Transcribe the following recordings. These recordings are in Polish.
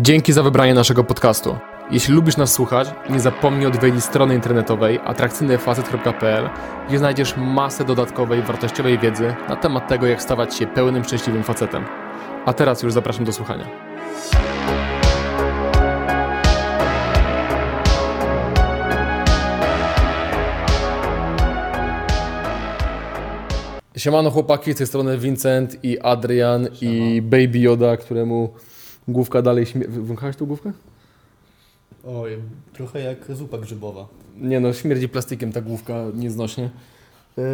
Dzięki za wybranie naszego podcastu. Jeśli lubisz nas słuchać, nie zapomnij odwiedzić strony internetowej atrakcyjnyfacet.pl, gdzie znajdziesz masę dodatkowej, wartościowej wiedzy na temat tego, jak stawać się pełnym, szczęśliwym facetem. A teraz już zapraszam do słuchania. Siemano chłopaki, z tej strony Vincent i Adrian i Baby Yoda, któremu główka dalej śmie... Wąchałeś tą główkę? Oj, trochę jak zupa grzybowa. Nie no, śmierdzi plastikiem ta główka nieznośnie. Yy,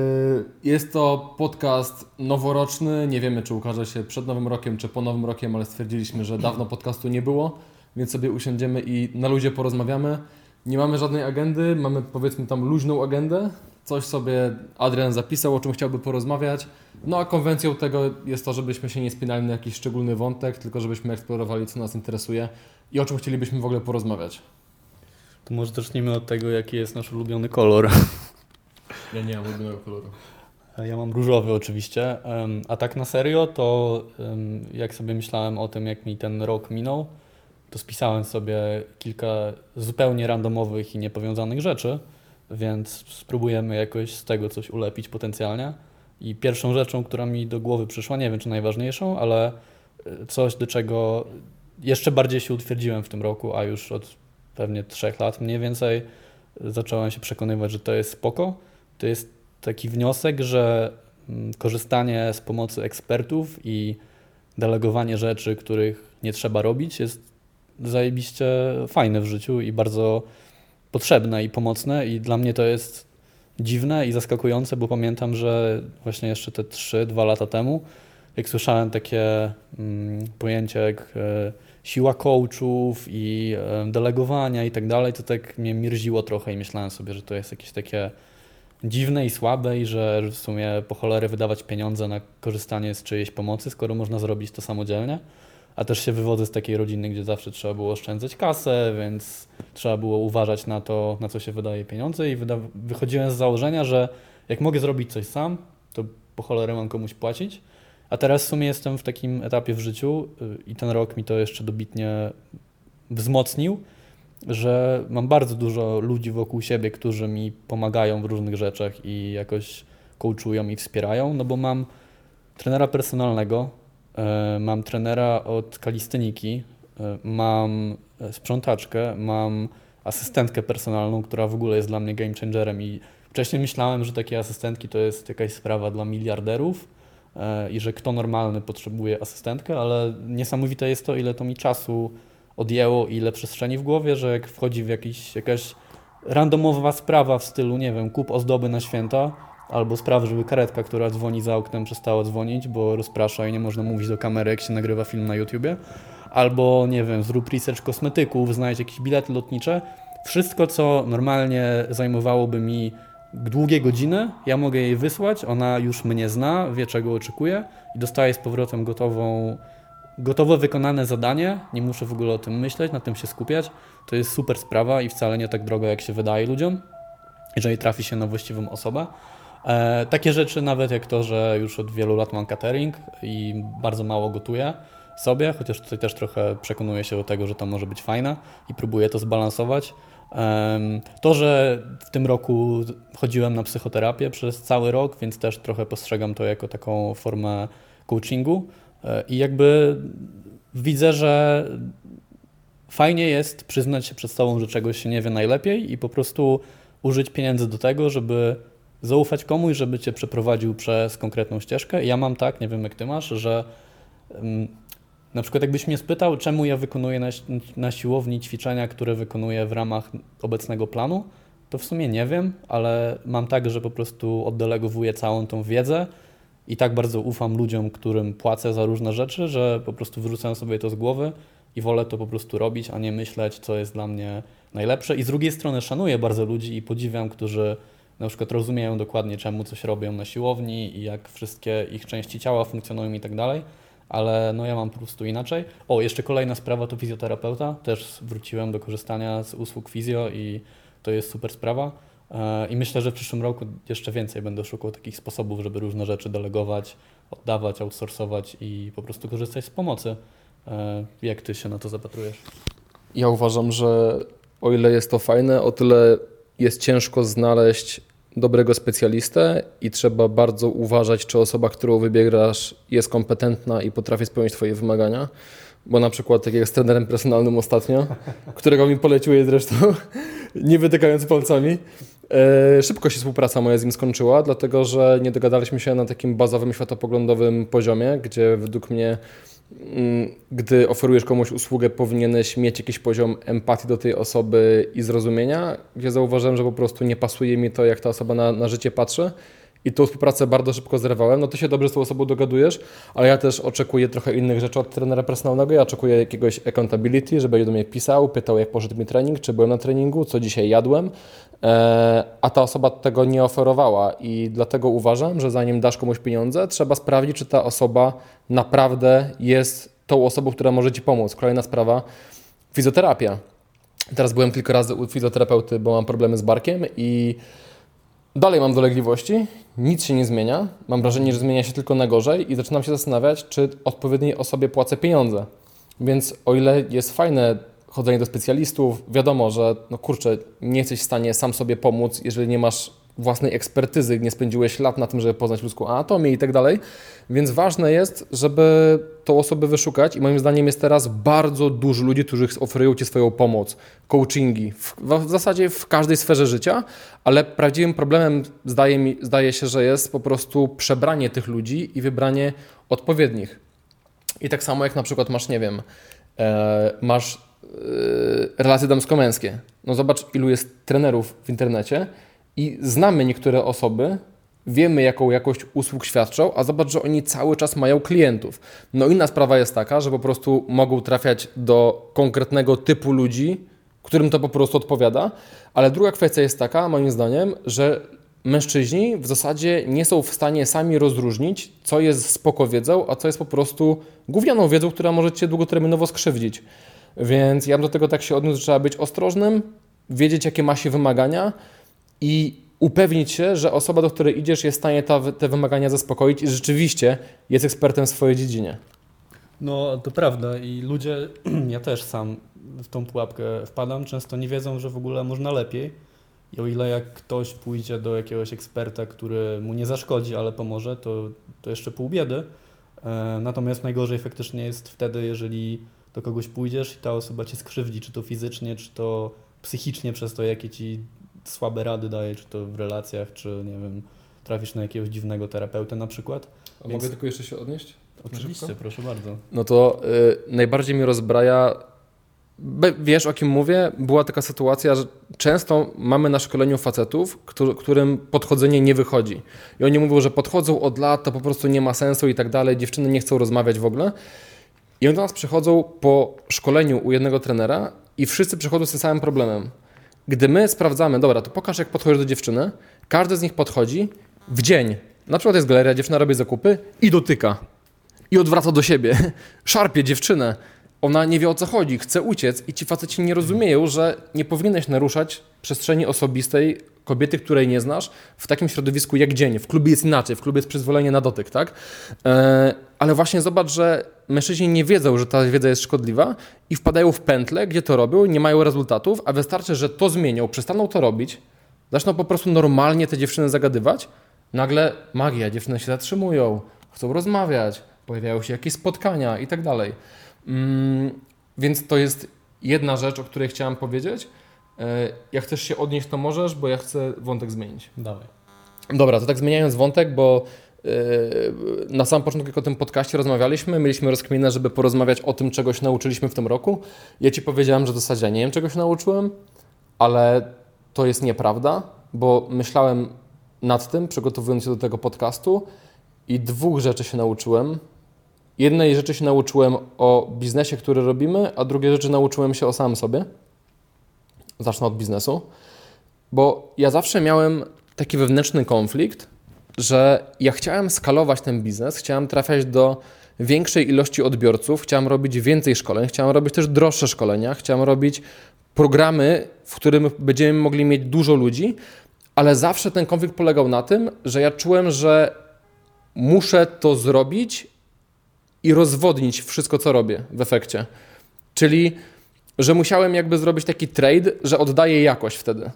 Jest to podcast noworoczny. Nie wiemy, czy ukaże się przed Nowym Rokiem, czy po Nowym Rokiem, ale stwierdziliśmy, że dawno podcastu nie było, więc sobie usiądziemy i na ludzie porozmawiamy. Nie mamy żadnej agendy, mamy powiedzmy tam luźną agendę. Coś sobie Adrian zapisał, o czym chciałby porozmawiać. No a konwencją tego jest to, żebyśmy się nie spinali na jakiś szczególny wątek, tylko żebyśmy eksplorowali, co nas interesuje i o czym chcielibyśmy w ogóle porozmawiać. To może zacznijmy od tego, jaki jest nasz ulubiony kolor. Ja nie mam ulubionego koloru. Ja mam różowy oczywiście. A tak na serio, to jak sobie myślałem o tym, jak mi ten rok minął, to spisałem sobie kilka zupełnie randomowych i niepowiązanych rzeczy, więc spróbujemy jakoś z tego coś ulepić potencjalnie. I pierwszą rzeczą, która mi do głowy przyszła, nie wiem czy najważniejszą, ale y, coś, do czego jeszcze bardziej się utwierdziłem w tym roku, a już od pewnie trzech lat mniej więcej zacząłem się przekonywać, że to jest spoko. To jest taki wniosek, że mm, korzystanie z pomocy ekspertów i delegowanie rzeczy, których nie trzeba robić, jest zajebiście fajne w życiu i bardzo potrzebne i pomocne. I dla mnie to jest dziwne i zaskakujące, bo pamiętam, że właśnie jeszcze te 3-2 lata temu, jak słyszałem takie mm, pojęcia jak e, siła coachów i e, delegowania i tak dalej, to tak mnie mirziło trochę i myślałem sobie, że to jest jakieś takie dziwne i słabe i że w sumie po cholerę wydawać pieniądze na korzystanie z czyjejś pomocy, skoro można zrobić to samodzielnie. A też się wywodzę z takiej rodziny, gdzie zawsze trzeba było oszczędzać kasę, więc trzeba było uważać na to, na co się wydaje pieniądze i wyda- wychodziłem z założenia, że jak mogę zrobić coś sam, to po cholerę mam komuś płacić. A teraz w sumie jestem w takim etapie w życiu y, i ten rok mi to jeszcze dobitnie wzmocnił, że mam bardzo dużo ludzi wokół siebie, którzy mi pomagają w różnych rzeczach i jakoś coachują i wspierają, no bo mam trenera personalnego, mam trenera od kalisteniki, e, mam e, sprzątaczkę, mam asystentkę personalną, która w ogóle jest dla mnie game changerem i wcześniej myślałem, że takie asystentki to jest jakaś sprawa dla miliarderów e, i że kto normalny potrzebuje asystentkę, ale niesamowite jest to, ile to mi czasu odjęło ile przestrzeni w głowie, że jak wchodzi w jakiś, jakaś randomowa sprawa w stylu, nie wiem, kup ozdoby na święta, albo spraw, żeby karetka, która dzwoni za oknem, przestała dzwonić, bo rozprasza i nie można mówić do kamery, jak się nagrywa film na YouTubie, albo, nie wiem, zrób research kosmetyków, znajdź jakieś bilety lotnicze. Wszystko, co normalnie zajmowałoby mi długie godziny, ja mogę jej wysłać, ona już mnie zna, wie czego oczekuje i dostaje z powrotem gotową gotowo wykonane zadanie, nie muszę w ogóle o tym myśleć, na tym się skupiać. To jest super sprawa i wcale nie tak droga, jak się wydaje ludziom, jeżeli trafi się na właściwą osobę. E, takie rzeczy nawet jak to, że już od wielu lat mam catering i bardzo mało gotuję sobie, chociaż tutaj też trochę przekonuję się do tego, że to może być fajne i próbuję to zbalansować. To, że w tym roku chodziłem na psychoterapię przez cały rok, więc też trochę postrzegam to jako taką formę coachingu. E, I jakby widzę, że fajnie jest przyznać się przed sobą, że czegoś się nie wie najlepiej i po prostu użyć pieniędzy do tego, żeby zaufać komuś, żeby cię przeprowadził przez konkretną ścieżkę. Ja mam tak, nie wiem jak ty masz, że mm, na przykład jakbyś mnie spytał, czemu ja wykonuję na, na siłowni ćwiczenia, które wykonuję w ramach obecnego planu, to w sumie nie wiem, ale mam tak, że po prostu oddelegowuję całą tą wiedzę i tak bardzo ufam ludziom, którym płacę za różne rzeczy, że po prostu wyrzucam sobie to z głowy i wolę to po prostu robić, a nie myśleć, co jest dla mnie najlepsze. I z drugiej strony szanuję bardzo ludzi i podziwiam, którzy na przykład rozumieją dokładnie, czemu coś robią na siłowni i jak wszystkie ich części ciała funkcjonują i tak dalej. Ale no ja mam po prostu inaczej. O, jeszcze kolejna sprawa to fizjoterapeuta. Też wróciłem do korzystania z usług fizjo i to jest super sprawa. E, I myślę, że w przyszłym roku jeszcze więcej będę szukał takich sposobów, żeby różne rzeczy delegować, oddawać, outsourcować i po prostu korzystać z pomocy. E, Jak ty się na to zapatrujesz? Ja uważam, że o ile jest to fajne, o tyle jest ciężko znaleźć dobrego specjalistę i trzeba bardzo uważać, czy osoba, którą wybierasz, jest kompetentna i potrafi spełnić Twoje wymagania. Bo na przykład, tak jak z trenerem personalnym ostatnio, którego mi poleciłeś zresztą, nie wytykając palcami, e, szybko się współpraca moja z nim skończyła, dlatego że nie dogadaliśmy się na takim bazowym, światopoglądowym poziomie, gdzie według mnie gdy oferujesz komuś usługę, powinieneś mieć jakiś poziom empatii do tej osoby i zrozumienia, gdzie zauważyłem, że po prostu nie pasuje mi to, jak ta osoba na, na życie patrzy. I tą współpracę bardzo szybko zerwałem. No ty się dobrze z tą osobą dogadujesz, ale ja też oczekuję trochę innych rzeczy od trenera personalnego. Ja oczekuję jakiegoś accountability, żeby do mnie pisał, pytał, jak poszedł mi trening, czy byłem na treningu, co dzisiaj jadłem. E, a ta osoba tego nie oferowała i dlatego uważam, że zanim dasz komuś pieniądze, trzeba sprawdzić, czy ta osoba naprawdę jest tą osobą, która może Ci pomóc. Kolejna sprawa, fizjoterapia. Teraz byłem kilka razy u fizjoterapeuty, bo mam problemy z barkiem i dalej mam dolegliwości, nic się nie zmienia. Mam wrażenie, że zmienia się tylko na gorzej i zaczynam się zastanawiać, czy odpowiedniej osobie płacę pieniądze. Więc o ile jest fajne chodzenie do specjalistów, wiadomo, że no kurczę, nie jesteś w stanie sam sobie pomóc, jeżeli nie masz własnej ekspertyzy, nie spędziłeś lat na tym, żeby poznać ludzką anatomię i tak dalej. Więc ważne jest, żeby tą osobę wyszukać i moim zdaniem jest teraz bardzo dużo ludzi, którzy oferują Ci swoją pomoc, coachingi, w, w zasadzie w każdej sferze życia, ale prawdziwym problemem zdaje, mi, zdaje się, że jest po prostu przebranie tych ludzi i wybranie odpowiednich. I tak samo jak na przykład masz, nie wiem, e, masz e, relacje damsko-męskie. No zobacz, ilu jest trenerów w internecie, i znamy niektóre osoby, wiemy jaką jakość usług świadczą, a zobacz, że oni cały czas mają klientów. No inna sprawa jest taka, że po prostu mogą trafiać do konkretnego typu ludzi, którym to po prostu odpowiada, ale druga kwestia jest taka, moim zdaniem, że mężczyźni w zasadzie nie są w stanie sami rozróżnić, co jest spoko wiedzą, a co jest po prostu gównianą wiedzą, która może Cię długoterminowo skrzywdzić. Więc ja bym do tego tak się odniósł, że trzeba być ostrożnym, wiedzieć jakie ma się wymagania, i upewnić się, że osoba, do której idziesz, jest w stanie ta, te wymagania zaspokoić i rzeczywiście jest ekspertem w swojej dziedzinie. No, to prawda i ludzie, ja też sam w tą pułapkę wpadam, często nie wiedzą, że w ogóle można lepiej. I o ile jak ktoś pójdzie do jakiegoś eksperta, który mu nie zaszkodzi, ale pomoże, to, to jeszcze pół biedy. E, natomiast najgorzej faktycznie jest wtedy, jeżeli do kogoś pójdziesz i ta osoba cię skrzywdzi, czy to fizycznie, czy to psychicznie przez to, jakie ci słabe rady daje, czy to w relacjach, czy nie wiem, trafisz na jakiegoś dziwnego terapeutę na przykład. A Więc... Mogę tylko jeszcze się odnieść? Oczywiście, proszę bardzo. No to y, najbardziej mi rozbraja, wiesz o kim mówię, była taka sytuacja, że często mamy na szkoleniu facetów, który, którym podchodzenie nie wychodzi. I oni mówią, że podchodzą od lat, to po prostu nie ma sensu i tak dalej, dziewczyny nie chcą rozmawiać w ogóle. I oni do nas przychodzą po szkoleniu u jednego trenera i wszyscy przychodzą z tym samym problemem. Gdy my sprawdzamy, dobra, to pokaż jak podchodzisz do dziewczyny, każdy z nich podchodzi w dzień. Na przykład jest galeria, dziewczyna robi zakupy i dotyka. I odwraca do siebie. Szarpie dziewczynę. Ona nie wie o co chodzi, chce uciec i ci faceci nie rozumieją, że nie powinieneś naruszać przestrzeni osobistej kobiety, której nie znasz, w takim środowisku jak dzień. W klubie jest inaczej, w klubie jest przyzwolenie na dotyk, tak? E, ale właśnie zobacz, że mężczyźni nie wiedzą, że ta wiedza jest szkodliwa i wpadają w pętle, gdzie to robią, nie mają rezultatów, a wystarczy, że to zmienią, przestaną to robić, zaczną po prostu normalnie te dziewczyny zagadywać, nagle magia, dziewczyny się zatrzymują, chcą rozmawiać, pojawiają się jakieś spotkania i tak dalej. Mm, więc to jest jedna rzecz, o której chciałem powiedzieć. E, jak chcesz się odnieść, to możesz, bo ja chcę wątek zmienić. Dawaj. Dobra, to tak zmieniając wątek, bo e, na samym początku, jak o tym podcaście rozmawialiśmy, mieliśmy rozkminę, żeby porozmawiać o tym, czego się nauczyliśmy w tym roku. Ja Ci powiedziałem, że w zasadzie nie wiem, czego się nauczyłem, ale to jest nieprawda, bo myślałem nad tym, przygotowując się do tego podcastu i dwóch rzeczy się nauczyłem. Jednej rzeczy się nauczyłem o biznesie, który robimy, a drugie rzeczy nauczyłem się o samym sobie. Zacznę od biznesu, bo ja zawsze miałem taki wewnętrzny konflikt, że ja chciałem skalować ten biznes, chciałem trafiać do większej ilości odbiorców, chciałem robić więcej szkoleń, chciałem robić też droższe szkolenia, chciałem robić programy, w którym będziemy mogli mieć dużo ludzi, ale zawsze ten konflikt polegał na tym, że ja czułem, że muszę to zrobić i rozwodnić wszystko, co robię w efekcie. Czyli, że musiałem jakby zrobić taki trade, że oddaję jakość wtedy.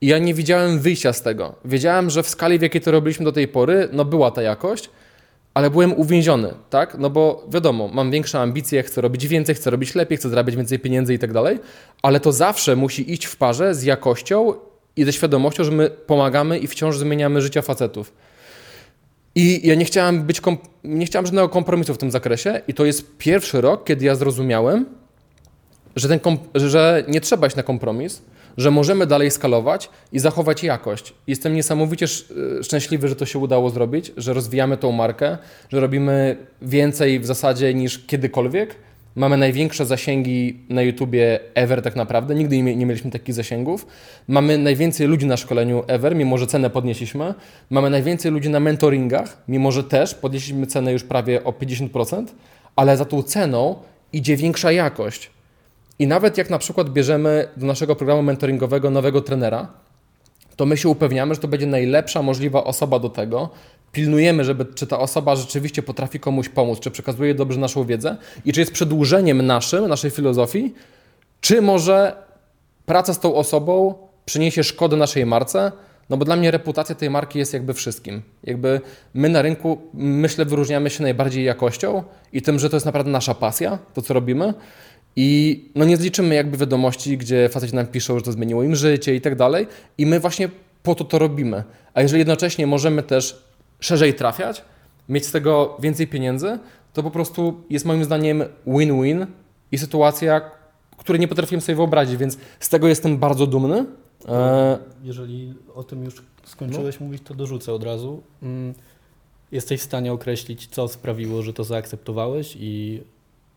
I ja nie widziałem wyjścia z tego. Wiedziałem, że w skali, w jakiej to robiliśmy do tej pory, no była ta jakość, ale byłem uwięziony, tak? No bo wiadomo, mam większe ambicje, chcę robić więcej, chcę robić lepiej, chcę zarabiać więcej pieniędzy i tak dalej, ale to zawsze musi iść w parze z jakością i ze świadomością, że my pomagamy i wciąż zmieniamy życia facetów. I ja nie chciałem być, nie chciałem żadnego kompromisu w tym zakresie i to jest pierwszy rok, kiedy ja zrozumiałem, że, ten że nie trzeba iść na kompromis, że możemy dalej skalować i zachować jakość. Jestem niesamowicie sz- szczęśliwy, że to się udało zrobić, że rozwijamy tą markę, że robimy więcej w zasadzie niż kiedykolwiek. Mamy największe zasięgi na YouTubie ever tak naprawdę. Nigdy nie, mie- nie mieliśmy takich zasięgów. Mamy najwięcej ludzi na szkoleniu ever, mimo że cenę podnieśliśmy. Mamy najwięcej ludzi na mentoringach, mimo że też podnieśliśmy cenę już prawie o 50%, ale za tą ceną idzie większa jakość. I nawet jak na przykład bierzemy do naszego programu mentoringowego nowego trenera, to my się upewniamy, że to będzie najlepsza możliwa osoba do tego. Pilnujemy, żeby czy ta osoba rzeczywiście potrafi komuś pomóc, czy przekazuje dobrze naszą wiedzę i czy jest przedłużeniem naszym, naszej filozofii, czy może praca z tą osobą przyniesie szkodę naszej marce. No bo dla mnie reputacja tej marki jest jakby wszystkim. Jakby my na rynku, myślę, wyróżniamy się najbardziej jakością i tym, że to jest naprawdę nasza pasja, to co robimy. I no nie zliczymy jakby wiadomości, gdzie faceci nam piszą, że to zmieniło im życie i tak dalej. I my właśnie po to to robimy. A jeżeli jednocześnie możemy też szerzej trafiać, mieć z tego więcej pieniędzy, to po prostu jest moim zdaniem win-win i sytuacja, której nie potrafiłem sobie wyobrazić, więc z tego jestem bardzo dumny. E, Jeżeli o tym już skończyłeś mówić, to dorzucę od razu. Mm, Jesteś w stanie określić, co sprawiło, że to zaakceptowałeś i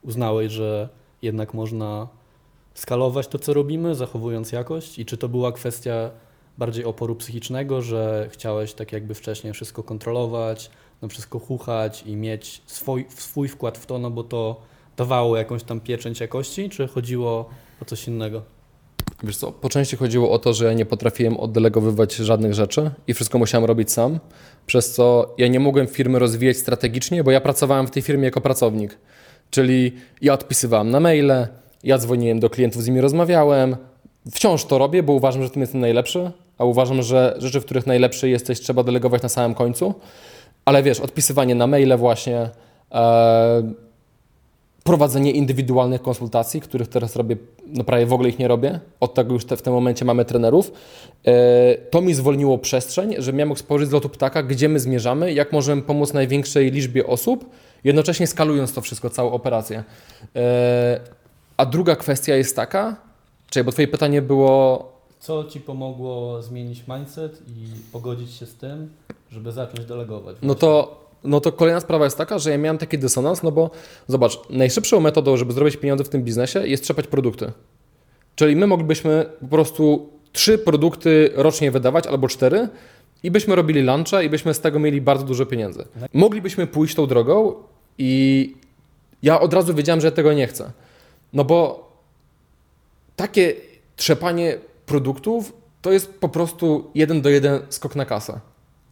uznałeś, że jednak można skalować to, co robimy, zachowując jakość? I czy to była kwestia bardziej oporu psychicznego, że chciałeś tak jakby wcześniej wszystko kontrolować, no wszystko chuchać i mieć swój, swój wkład w to, no bo to dawało jakąś tam pieczęć jakości, czy chodziło o coś innego? Wiesz co, po części chodziło o to, że ja nie potrafiłem oddelegowywać żadnych rzeczy i wszystko musiałem robić sam, przez co ja nie mogłem firmy rozwijać strategicznie, bo ja pracowałem w tej firmie jako pracownik. Czyli ja odpisywałem na maile, ja dzwoniłem do klientów, z nimi rozmawiałem. Wciąż to robię, bo uważam, że tym jestem najlepszy, a uważam, że rzeczy, w których najlepszy jesteś, trzeba delegować na samym końcu. Ale wiesz, odpisywanie na maile właśnie, e, prowadzenie indywidualnych konsultacji, których teraz robię, no prawie w ogóle ich nie robię. Od tego już te, w tym momencie mamy trenerów. E, to mi zwolniło przestrzeń, że miałem mógł spojrzeć z lotu ptaka, gdzie my zmierzamy, jak możemy pomóc największej liczbie osób, jednocześnie skalując to wszystko, całą operację. E, a druga kwestia jest taka, czyli bo twoje pytanie było, Co ci pomogło zmienić mindset i pogodzić się z tym, żeby zacząć delegować? No to, no to kolejna sprawa jest taka, że ja miałem taki dysonans, no bo zobacz, najszybszą metodą, żeby zrobić pieniądze w tym biznesie jest trzepać produkty. Czyli my moglibyśmy po prostu trzy produkty rocznie wydawać albo cztery i byśmy robili lunche i byśmy z tego mieli bardzo dużo pieniędzy. Moglibyśmy pójść tą drogą i ja od razu wiedziałem, że ja tego nie chcę. No bo takie trzepanie produktów to jest po prostu jeden do jeden skok na kasę.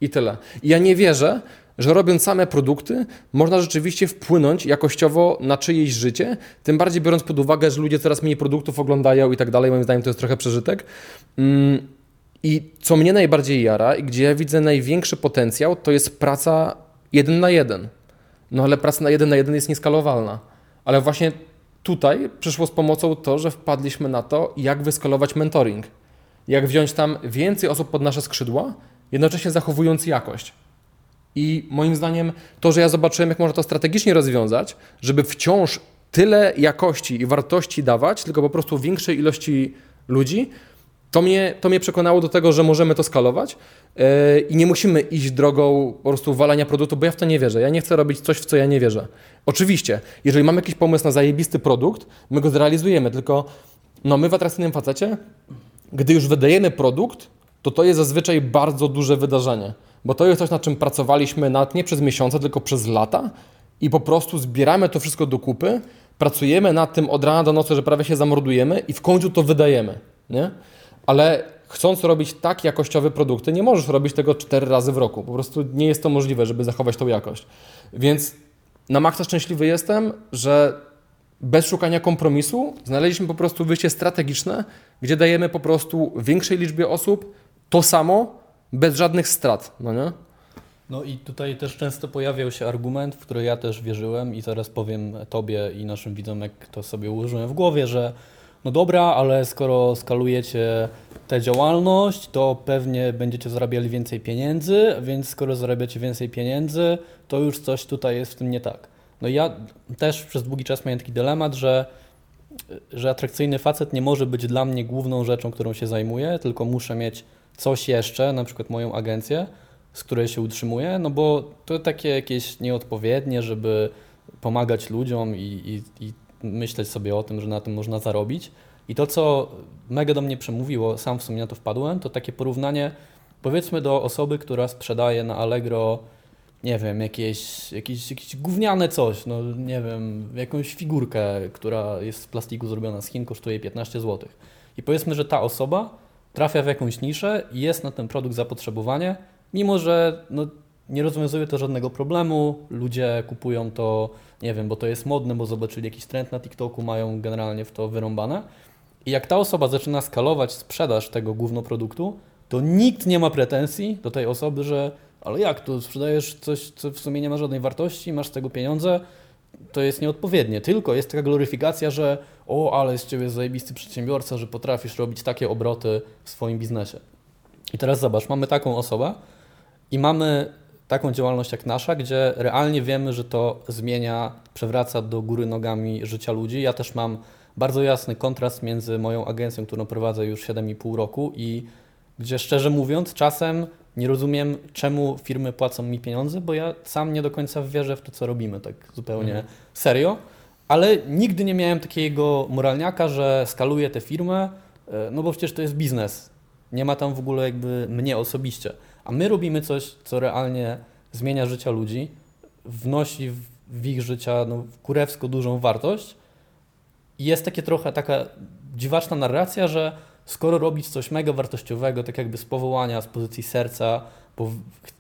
I tyle. I ja nie wierzę, że robiąc same produkty, można rzeczywiście wpłynąć jakościowo na czyjeś życie, tym bardziej biorąc pod uwagę, że ludzie coraz mniej produktów oglądają i tak dalej. Moim zdaniem to jest trochę przeżytek. Mm, I co mnie najbardziej jara i gdzie ja widzę największy potencjał, to jest praca jeden na jeden. No ale praca na jeden na jeden jest nieskalowalna. Ale właśnie tutaj przyszło z pomocą to, że wpadliśmy na to, jak wyskalować mentoring. Jak wziąć tam więcej osób pod nasze skrzydła, jednocześnie zachowując jakość. I moim zdaniem to, że ja zobaczyłem, jak można to strategicznie rozwiązać, żeby wciąż tyle jakości i wartości dawać, tylko po prostu większej ilości ludzi, to mnie, to mnie przekonało do tego, że możemy to skalować yy, i nie musimy iść drogą po prostu walania produktu, bo ja w to nie wierzę. Ja nie chcę robić coś, w co ja nie wierzę. Oczywiście, jeżeli mamy jakiś pomysł na zajebisty produkt, my go zrealizujemy, tylko no my w atrakcyjnym facecie, gdy już wydajemy produkt, to to jest zazwyczaj bardzo duże wydarzenie, bo to jest coś, nad czym pracowaliśmy nad nie przez miesiące, tylko przez lata i po prostu zbieramy to wszystko do kupy, pracujemy nad tym od rana do nocy, że prawie się zamordujemy i w końcu to wydajemy, nie? Ale chcąc robić tak jakościowe produkty, nie możesz robić tego cztery razy w roku. Po prostu nie jest to możliwe, żeby zachować tą jakość. Więc na maksa szczęśliwy jestem, że bez szukania kompromisu znaleźliśmy po prostu wyjście strategiczne, gdzie dajemy po prostu większej liczbie osób to samo, bez żadnych strat, no nie? No i tutaj też często pojawiał się argument, w który ja też wierzyłem i zaraz powiem Tobie i naszym widzom, jak to sobie ułożyłem w głowie, że no dobra, ale skoro skalujecie tę działalność, to pewnie będziecie zarabiali więcej pieniędzy, więc skoro zarabiacie więcej pieniędzy, to już coś tutaj jest w tym nie tak. No ja też przez długi czas miałem taki dylemat, że, że atrakcyjny facet nie może być dla mnie główną rzeczą, którą się zajmuję, tylko muszę mieć coś jeszcze, na przykład moją agencję, z której się utrzymuję, no bo to takie jakieś nieodpowiednie, żeby pomagać ludziom i, i, i myśleć sobie o tym, że na tym można zarobić. I to, co mega do mnie przemówiło, sam w sumie na to wpadłem, to takie porównanie, powiedzmy, do osoby, która sprzedaje na Allegro, nie wiem, jakieś, jakieś, jakieś gówniane coś, no nie wiem, jakąś figurkę, która jest z plastiku zrobiona z Chin, kosztuje 15 zł. I powiedzmy, że ta osoba trafia w jakąś niszę i jest na ten produkt zapotrzebowanie, mimo że no, nie rozwiązuje to żadnego problemu, ludzie kupują to, nie wiem, bo to jest modne, bo zobaczyli jakiś trend na TikToku, mają generalnie w to wyrąbane. I jak ta osoba zaczyna skalować sprzedaż tego głównego produktu, to nikt nie ma pretensji do tej osoby, że ale jak, tu sprzedajesz coś, co w sumie nie ma żadnej wartości, masz z tego pieniądze, to jest nieodpowiednie. Tylko jest taka gloryfikacja, że o, ale z Ciebie zajebisty przedsiębiorca, że potrafisz robić takie obroty w swoim biznesie. I teraz zobacz, mamy taką osobę i mamy taką działalność jak nasza, gdzie realnie wiemy, że to zmienia, przewraca do góry nogami życia ludzi. Ja też mam bardzo jasny kontrast między moją agencją, którą prowadzę już 7,5 roku i gdzie szczerze mówiąc czasem nie rozumiem, czemu firmy płacą mi pieniądze, bo ja sam nie do końca wierzę w to, co robimy, tak zupełnie Mhm. serio. Ale nigdy nie miałem takiego moralniaka, że skaluję tę firmę, e, no bo przecież to jest biznes. Nie ma tam w ogóle jakby mnie osobiście. A my robimy coś, co realnie zmienia życia ludzi, wnosi w, ich życia no, kurewsko dużą wartość. I jest takie trochę taka dziwaczna narracja, że skoro robić coś mega wartościowego, tak jakby z powołania, z pozycji serca, bo,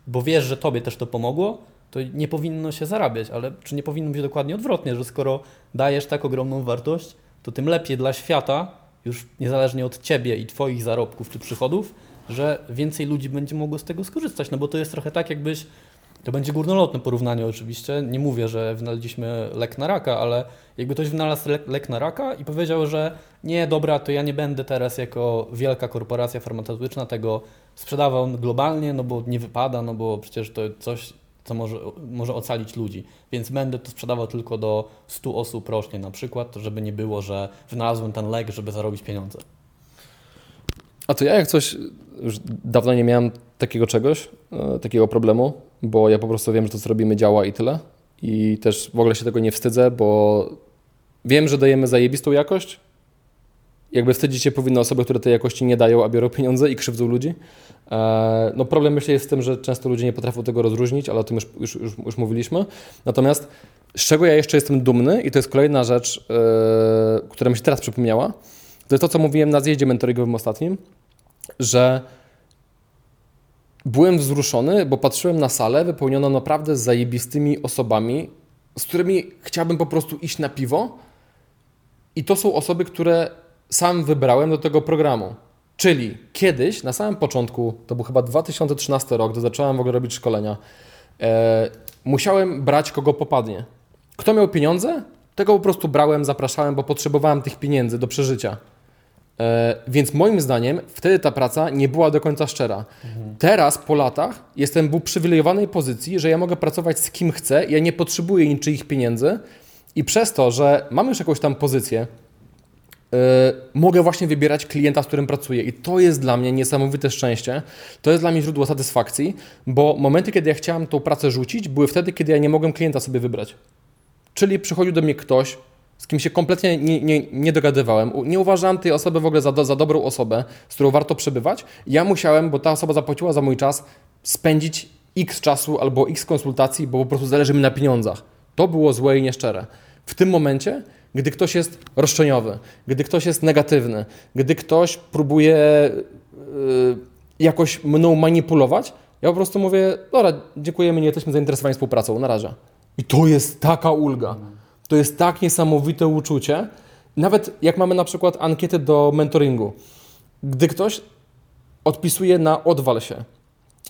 bo wiesz, że tobie też to pomogło, to nie powinno się zarabiać, ale czy nie powinno być dokładnie odwrotnie, że skoro dajesz tak ogromną wartość, to tym lepiej dla świata, już niezależnie od ciebie i twoich zarobków czy przychodów, że więcej ludzi będzie mogło z tego skorzystać, no bo to jest trochę tak, jakbyś to będzie górnolotne porównanie oczywiście. Nie mówię, że wynaleźliśmy lek na raka, ale jakby ktoś wynalazł lek, lek na raka i powiedział, że nie, dobra, to ja nie będę teraz jako wielka korporacja farmaceutyczna tego sprzedawał globalnie, no bo nie wypada, no bo przecież to coś, co może, może ocalić ludzi. Więc będę to sprzedawał tylko do 100 osób rocznie na przykład, żeby nie było, że wynalazłem ten lek, żeby zarobić pieniądze. A to ja jak coś, już dawno nie miałem takiego czegoś, e, takiego problemu, bo ja po prostu wiem, że to co robimy działa i tyle. I też w ogóle się tego nie wstydzę, bo wiem, że dajemy zajebistą jakość. Jakby wstydzić się powinny osoby, które tej jakości nie dają, a biorą pieniądze i krzywdzą ludzi. E, No problem myślę jest w tym, że często ludzie nie potrafią tego rozróżnić, ale o tym już, już, już, już mówiliśmy. Natomiast z czego ja jeszcze jestem dumny i to jest kolejna rzecz, e, która mi się teraz przypomniała, to jest to, co mówiłem na zjeździe mentoringowym ostatnim, że byłem wzruszony, bo patrzyłem na salę wypełnioną naprawdę zajebistymi osobami, z którymi chciałbym po prostu iść na piwo. I to są osoby, które sam wybrałem do tego programu. Czyli kiedyś, na samym początku, to był chyba 2013 rok, gdy zacząłem w ogóle robić szkolenia, e, musiałem brać kogo popadnie. Kto miał pieniądze, tego po prostu brałem, zapraszałem, bo potrzebowałem tych pieniędzy do przeżycia. E, więc moim zdaniem wtedy ta praca nie była do końca szczera. Teraz po latach jestem w uprzywilejowanej pozycji, że ja mogę pracować z kim chcę, ja nie potrzebuję niczyich pieniędzy i przez to, że mam już jakąś tam pozycję, e, mogę właśnie wybierać klienta, z którym pracuję i to jest dla mnie niesamowite szczęście. To jest dla mnie źródło satysfakcji, bo momenty, kiedy ja chciałem tą pracę rzucić, były wtedy, kiedy ja nie mogłem klienta sobie wybrać. Czyli przychodził do mnie ktoś, z kim się kompletnie nie, nie, nie dogadywałem. Nie uważałem tej osoby w ogóle za, za dobrą osobę, z którą warto przebywać. Ja musiałem, bo ta osoba zapłaciła za mój czas, spędzić x czasu albo x konsultacji, bo po prostu zależy mi na pieniądzach. To było złe i nieszczere. W tym momencie, gdy ktoś jest roszczeniowy, gdy ktoś jest negatywny, gdy ktoś próbuje yy, jakoś mną manipulować, ja po prostu mówię, dobra, dziękujemy, nie jesteśmy zainteresowani współpracą, na razie. I to jest taka ulga. To jest tak niesamowite uczucie. Nawet jak mamy na przykład ankietę do mentoringu, gdy ktoś odpisuje na odwal się,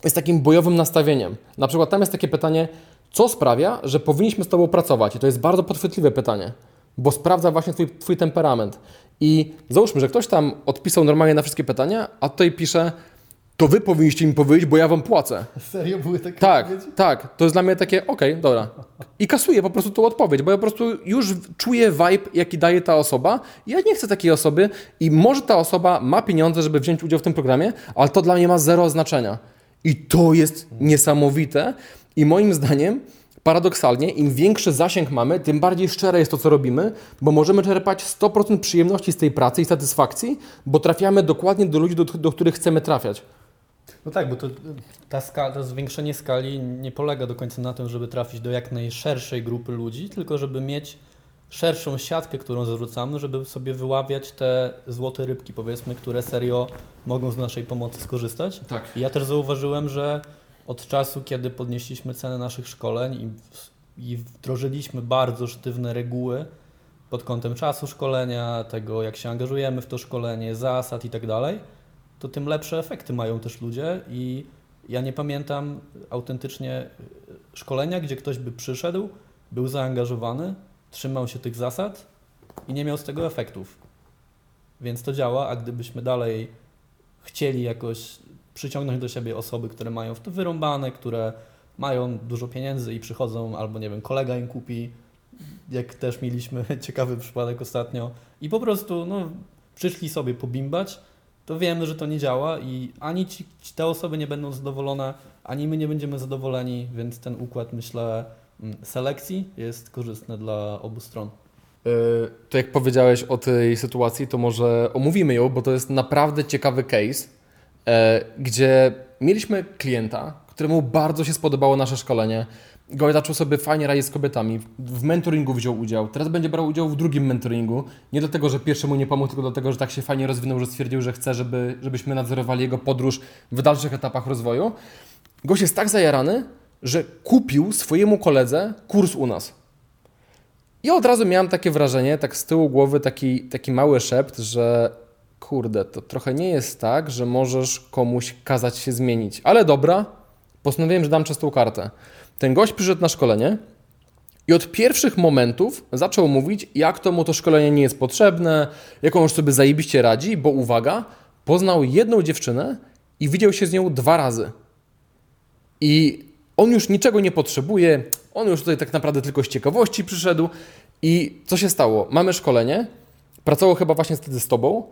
jest takim bojowym nastawieniem. Na przykład tam jest takie pytanie, co sprawia, że powinniśmy z Tobą pracować? I to jest bardzo podchwytliwe pytanie, bo sprawdza właśnie Twój, twój temperament. I załóżmy, że ktoś tam odpisał normalnie na wszystkie pytania, a tutaj pisze, to Wy powinniście mi powiedzieć, bo ja Wam płacę. Serio były takie Tak, tak. To jest dla mnie takie, okej, dobra. I kasuję po prostu tą odpowiedź, bo ja po prostu już czuję vibe, jaki daje ta osoba. Ja nie chcę takiej osoby i może ta osoba ma pieniądze, żeby wziąć udział w tym programie, ale to dla mnie ma zero znaczenia. I to jest niesamowite. I moim zdaniem, paradoksalnie, im większy zasięg mamy, tym bardziej szczere jest to, co robimy, bo możemy czerpać 100% przyjemności z tej pracy i satysfakcji, bo trafiamy dokładnie do ludzi, do, do których chcemy trafiać. No tak, bo to, ta skala, to zwiększenie skali nie polega do końca na tym, żeby trafić do jak najszerszej grupy ludzi, tylko żeby mieć szerszą siatkę, którą zarzucamy, żeby sobie wyławiać te złote rybki, powiedzmy, które serio mogą z naszej pomocy skorzystać. Tak. I ja też zauważyłem, że od czasu, kiedy podnieśliśmy cenę naszych szkoleń i, i wdrożyliśmy bardzo sztywne reguły pod kątem czasu szkolenia, tego jak się angażujemy w to szkolenie, zasad i tak dalej, to tym lepsze efekty mają też ludzie i ja nie pamiętam autentycznie szkolenia, gdzie ktoś by przyszedł, był zaangażowany, trzymał się tych zasad i nie miał z tego efektów. Więc to działa, a gdybyśmy dalej chcieli jakoś przyciągnąć do siebie osoby, które mają w to wyrąbane, które mają dużo pieniędzy i przychodzą, albo nie wiem, kolega im kupi, jak też mieliśmy ciekawy przypadek ostatnio, i po prostu no, przyszli sobie pobimbać, to wiemy, że to nie działa i ani ci, ci te osoby nie będą zadowolone, ani my nie będziemy zadowoleni, więc ten układ, myślę, mm, selekcji jest korzystny dla obu stron. Yy, To jak powiedziałeś o tej sytuacji, to może omówimy ją, bo to jest naprawdę ciekawy case, e, gdzie mieliśmy klienta, któremu bardzo się spodobało nasze szkolenie. Gość zaczął sobie fajnie radzić z kobietami, w mentoringu wziął udział, teraz będzie brał udział w drugim mentoringu. Nie dlatego, że pierwszemu nie pomógł, tylko dlatego, że tak się fajnie rozwinął, że stwierdził, że chce, żeby, żebyśmy nadzorowali jego podróż w dalszych etapach rozwoju. Gość jest tak zajarany, że kupił swojemu koledze kurs u nas. I od razu miałem takie wrażenie, tak z tyłu głowy, taki, taki mały szept, że kurde, to trochę nie jest tak, że możesz komuś kazać się zmienić. Ale dobra, postanowiłem, że dam czystą kartę. Ten gość przyszedł na szkolenie i od pierwszych momentów zaczął mówić, jak to mu to szkolenie nie jest potrzebne, jak on już sobie zajebiście radzi, bo uwaga, poznał jedną dziewczynę i widział się z nią dwa razy. I on już niczego nie potrzebuje, on już tutaj tak naprawdę tylko z ciekawości przyszedł. I co się stało? Mamy szkolenie, pracował chyba właśnie wtedy z tobą.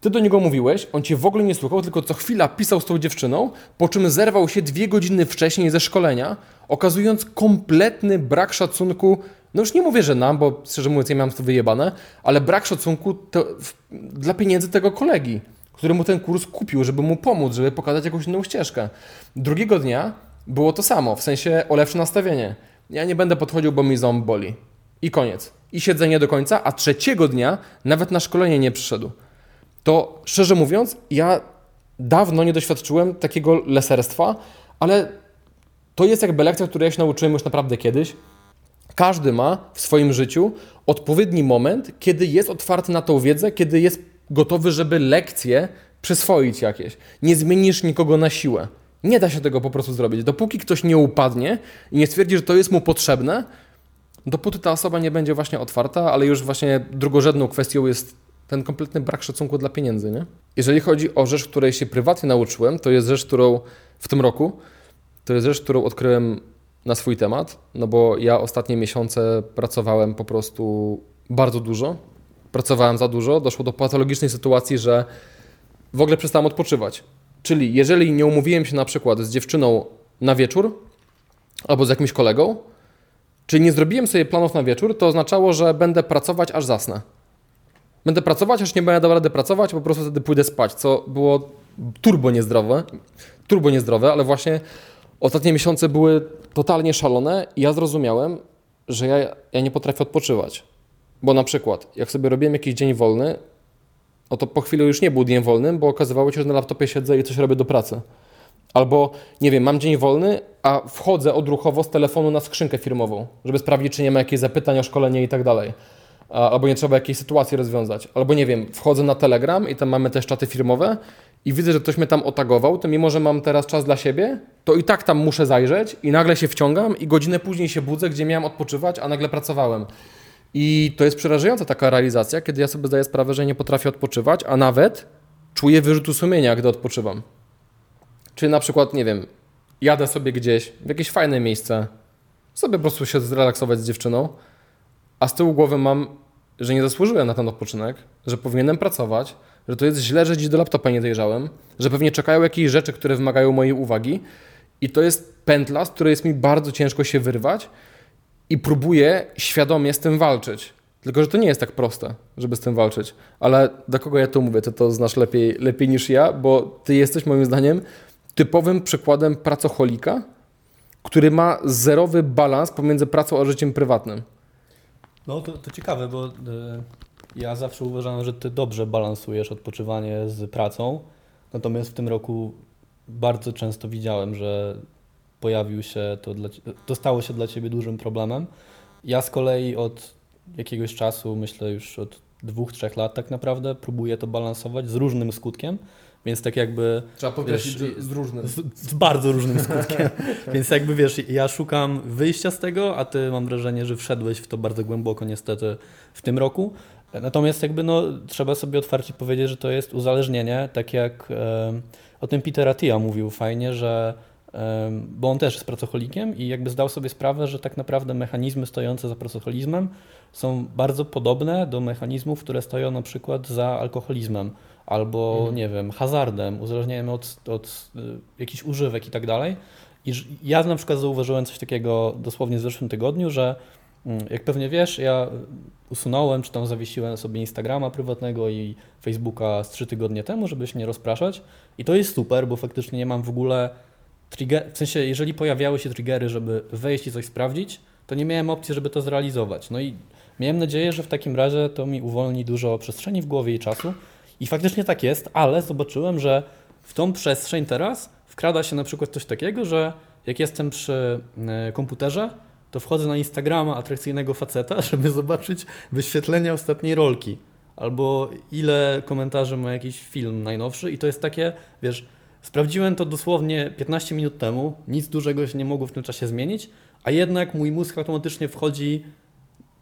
Ty do niego mówiłeś, on cię w ogóle nie słuchał, tylko co chwila pisał z tą dziewczyną, po czym zerwał się dwie godziny wcześniej ze szkolenia, okazując kompletny brak szacunku. No już nie mówię, że nam, bo szczerze mówiąc, ja miałem to wyjebane, ale brak szacunku to, w, dla pieniędzy tego kolegi, który mu ten kurs kupił, żeby mu pomóc, żeby pokazać jakąś inną ścieżkę. Drugiego dnia było to samo, w sensie o lepsze nastawienie. Ja nie będę podchodził, bo mi ząb boli. I koniec. I siedzenie do końca, a trzeciego dnia nawet na szkolenie nie przyszedł. To szczerze mówiąc, ja dawno nie doświadczyłem takiego leserstwa, ale to jest jakby lekcja, której ja się nauczyłem już naprawdę kiedyś. Każdy ma w swoim życiu odpowiedni moment, kiedy jest otwarty na tą wiedzę, kiedy jest gotowy, żeby lekcje przyswoić jakieś. Nie zmienisz nikogo na siłę. Nie da się tego po prostu zrobić. Dopóki ktoś nie upadnie i nie stwierdzi, że to jest mu potrzebne, dopóty ta osoba nie będzie właśnie otwarta, ale już właśnie drugorzędną kwestią jest ten kompletny brak szacunku dla pieniędzy, nie? Jeżeli chodzi o rzecz, której się prywatnie nauczyłem, to jest rzecz, którą w tym roku, to jest rzecz, którą odkryłem na swój temat, no bo ja ostatnie miesiące pracowałem po prostu bardzo dużo. Pracowałem za dużo, doszło do patologicznej sytuacji, że w ogóle przestałem odpoczywać. Czyli jeżeli nie umówiłem się na przykład z dziewczyną na wieczór albo z jakimś kolegą, czyli nie zrobiłem sobie planów na wieczór, to oznaczało, że będę pracować aż zasnę. Będę pracować, aż nie będę dał rady pracować, po prostu wtedy pójdę spać, co było turbo niezdrowe, turbo niezdrowe, ale właśnie ostatnie miesiące były totalnie szalone i ja zrozumiałem, że ja, ja nie potrafię odpoczywać. Bo na przykład, jak sobie robiłem jakiś dzień wolny, no to po chwili już nie był dniem wolnym, bo okazywało się, że na laptopie siedzę i coś robię do pracy. Albo, nie wiem, mam dzień wolny, a wchodzę odruchowo z telefonu na skrzynkę firmową, żeby sprawdzić, czy nie ma jakichś zapytań o szkolenie i tak dalej. Albo nie trzeba jakiejś sytuacji rozwiązać. Albo, nie wiem, wchodzę na Telegram i tam mamy też czaty firmowe i widzę, że ktoś mnie tam otagował, to mimo, że mam teraz czas dla siebie, to i tak tam muszę zajrzeć i nagle się wciągam i godzinę później się budzę, gdzie miałem odpoczywać, a nagle pracowałem. I to jest przerażająca taka realizacja, kiedy ja sobie zdaję sprawę, że nie potrafię odpoczywać, a nawet czuję wyrzutu sumienia, gdy odpoczywam. Czy na przykład, nie wiem, jadę sobie gdzieś w jakieś fajne miejsce, sobie po prostu się zrelaksować z dziewczyną, a z tyłu głowy mam, że nie zasłużyłem na ten odpoczynek, że powinienem pracować, że to jest źle, że dziś do laptopa nie dojrzałem, że pewnie czekają jakieś rzeczy, które wymagają mojej uwagi i to jest pętla, z której jest mi bardzo ciężko się wyrwać i próbuję świadomie z tym walczyć. Tylko, że to nie jest tak proste, żeby z tym walczyć. Ale do kogo ja to mówię? Ty to znasz lepiej, lepiej niż ja, bo ty jesteś moim zdaniem typowym przykładem pracocholika, który ma zerowy balans pomiędzy pracą a życiem prywatnym. No to, to ciekawe, bo y, ja zawsze uważałem, że ty dobrze balansujesz odpoczywanie z pracą. Natomiast w tym roku bardzo często widziałem, że pojawił się to, dla, to stało się dla ciebie dużym problemem. Ja z kolei od jakiegoś czasu, myślę już od dwóch, trzech lat tak naprawdę, próbuję to balansować z różnym skutkiem. Więc tak jakby Trzeba podkreślić, z różnym. z, z bardzo różnym skutkiem. Więc jakby wiesz, ja szukam wyjścia z tego, a ty mam wrażenie, że wszedłeś w to bardzo głęboko niestety w tym roku. Natomiast jakby no, trzeba sobie otwarcie powiedzieć, że to jest uzależnienie, tak jak em, o tym Peter Attia mówił fajnie, że em, bo on też jest pracocholikiem i jakby zdał sobie sprawę, że tak naprawdę mechanizmy stojące za pracocholizmem są bardzo podobne do mechanizmów, które stoją na przykład za alkoholizmem albo, Mhm. nie wiem, hazardem, uzależnieniem od, od y, jakichś używek i tak dalej. I ja na przykład zauważyłem coś takiego dosłownie w zeszłym tygodniu, że mm, jak pewnie wiesz, ja usunąłem, czy tam zawiesiłem sobie Instagrama prywatnego i Facebooka z trzy tygodnie temu, żeby się nie rozpraszać. I to jest super, bo faktycznie nie mam w ogóle trigger, w sensie jeżeli pojawiały się triggery, żeby wejść i coś sprawdzić, to nie miałem opcji, żeby to zrealizować. No i miałem nadzieję, że w takim razie to mi uwolni dużo przestrzeni w głowie i czasu. I faktycznie tak jest, ale zobaczyłem, że w tą przestrzeń teraz wkrada się na przykład coś takiego, że jak jestem przy e, komputerze, to wchodzę na Instagrama atrakcyjnego faceta, żeby zobaczyć wyświetlenia ostatniej rolki. Albo ile komentarzy ma jakiś film najnowszy i to jest takie, wiesz, sprawdziłem to dosłownie 15 minut temu, nic dużego się nie mogło w tym czasie zmienić, a jednak mój mózg automatycznie wchodzi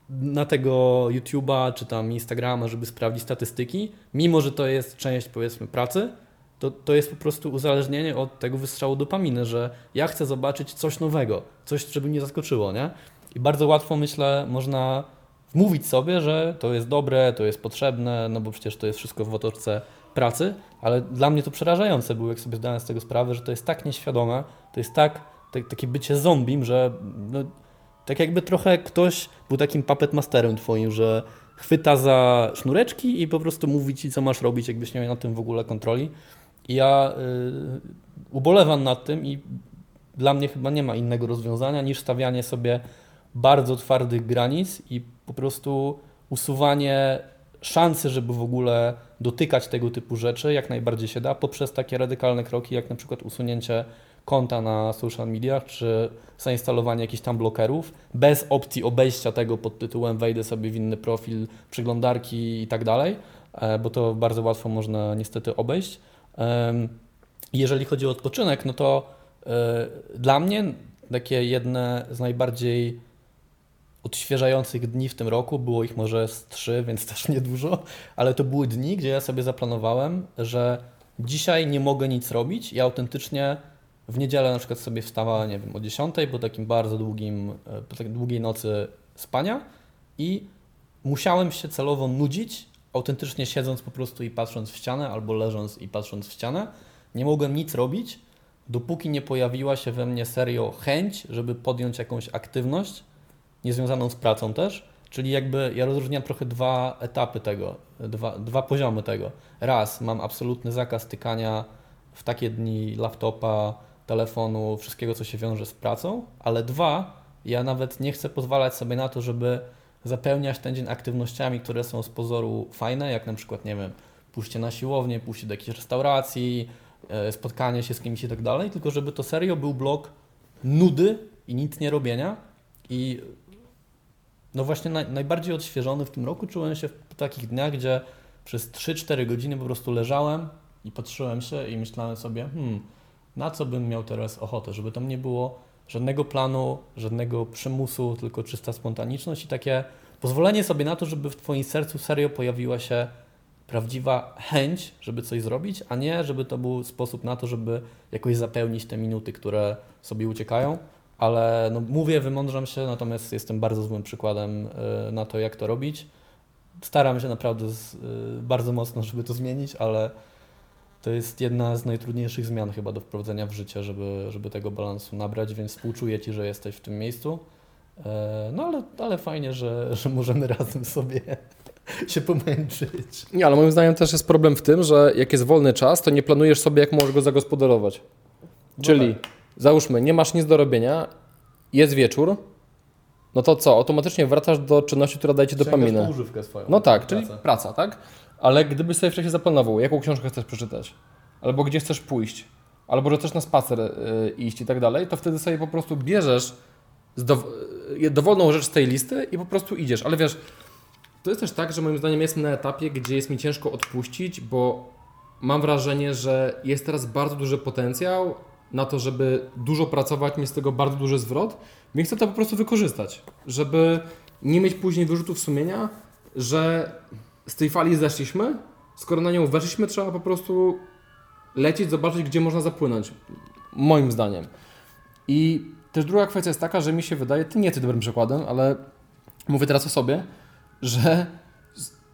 na tego YouTube'a czy tam Instagrama, żeby sprawdzić statystyki, mimo że to jest część powiedzmy pracy, to, to jest po prostu uzależnienie od tego wystrzału dopaminy, że ja chcę zobaczyć coś nowego, coś, żeby mnie zaskoczyło, nie? I bardzo łatwo, myślę, można wmówić sobie, że to jest dobre, to jest potrzebne, no bo przecież to jest wszystko w otoczce pracy, ale dla mnie to przerażające było, jak sobie zdałem z tego sprawę, że to jest tak nieświadome, to jest tak, tak takie bycie zombim, że no, tak jakby trochę ktoś był takim puppet masterem twoim, że chwyta za sznureczki i po prostu mówi ci, co masz robić, jakbyś nie miał na tym w ogóle kontroli. I ja y, ubolewam nad tym i dla mnie chyba nie ma innego rozwiązania niż stawianie sobie bardzo twardych granic i po prostu usuwanie szansy, żeby w ogóle dotykać tego typu rzeczy jak najbardziej się da poprzez takie radykalne kroki, jak na przykład usunięcie konta na social mediach, czy zainstalowanie jakichś tam blokerów, bez opcji obejścia tego pod tytułem wejdę sobie w inny profil, przeglądarki i tak dalej, e, bo to bardzo łatwo można niestety obejść. Jeżeli chodzi o odpoczynek, no to e, dla mnie takie jedne z najbardziej odświeżających dni w tym roku, było ich może z trzy, więc też niedużo, ale to były dni, gdzie ja sobie zaplanowałem, że dzisiaj nie mogę nic robić i autentycznie w niedzielę na przykład sobie wstawałem, nie wiem, o 10 po takim bardzo długim, e, po takiej długiej nocy spania i musiałem się celowo nudzić, autentycznie siedząc po prostu i patrząc w ścianę, albo leżąc i patrząc w ścianę. Nie mogłem nic robić, dopóki nie pojawiła się we mnie serio chęć, żeby podjąć jakąś aktywność, niezwiązaną z pracą też. Czyli jakby ja rozróżniam trochę dwa etapy tego, dwa, dwa poziomy tego. Raz, mam absolutny zakaz tykania w takie dni laptopa, telefonu, wszystkiego, co się wiąże z pracą, ale dwa, ja nawet nie chcę pozwalać sobie na to, żeby zapełniać ten dzień aktywnościami, które są z pozoru fajne, jak na przykład, nie wiem, pójście na siłownię, pójście do jakiejś restauracji, e, spotkanie się z kimś i tak dalej, tylko żeby to serio był blok nudy i nic nie robienia i no właśnie naj, najbardziej odświeżony w tym roku czułem się w takich dniach, gdzie przez 3-4 godziny po prostu leżałem i patrzyłem się i myślałem sobie, hmm, na co bym miał teraz ochotę, żeby tam nie było żadnego planu, żadnego przymusu, tylko czysta spontaniczność i takie pozwolenie sobie na to, żeby w Twoim sercu serio pojawiła się prawdziwa chęć, żeby coś zrobić, a nie, żeby to był sposób na to, żeby jakoś zapełnić te minuty, które sobie uciekają. Ale no, mówię, wymądrzam się, natomiast jestem bardzo złym przykładem y, na to, jak to robić. Staram się naprawdę z, y, bardzo mocno, żeby to zmienić, ale to jest jedna z najtrudniejszych zmian chyba do wprowadzenia w życie, żeby, żeby tego balansu nabrać, więc współczuję Ci, że jesteś w tym miejscu. E, No ale, ale fajnie, że, że możemy razem sobie się pomęczyć. Nie, ale moim zdaniem też jest problem w tym, że jak jest wolny czas, to nie planujesz sobie, jak możesz go zagospodarować. No Czyli tak. załóżmy, nie masz nic do robienia, jest wieczór, no to co? Automatycznie wracasz do czynności, która daje ci dopaminę. używkę swoją. No tak, czyli praca, tak? Ale gdybyś sobie wcześniej zaplanował, jaką książkę chcesz przeczytać, albo gdzie chcesz pójść, albo że chcesz na spacer y, iść i tak dalej, to wtedy sobie po prostu bierzesz y, dowolną rzecz z tej listy i po prostu idziesz. Ale wiesz, to jest też tak, że moim zdaniem jestem na etapie, gdzie jest mi ciężko odpuścić, bo mam wrażenie, że jest teraz bardzo duży potencjał na to, żeby dużo pracować, mieć z tego bardzo duży zwrot, więc chcę to po prostu wykorzystać, żeby nie mieć później wyrzutów sumienia, że z tej fali zeszliśmy, skoro na nią weszliśmy, trzeba po prostu lecieć, zobaczyć, gdzie można zapłynąć. Moim zdaniem. I też druga kwestia jest taka, że mi się wydaje, ty nie jesteś dobrym przykładem, ale mówię teraz o sobie, że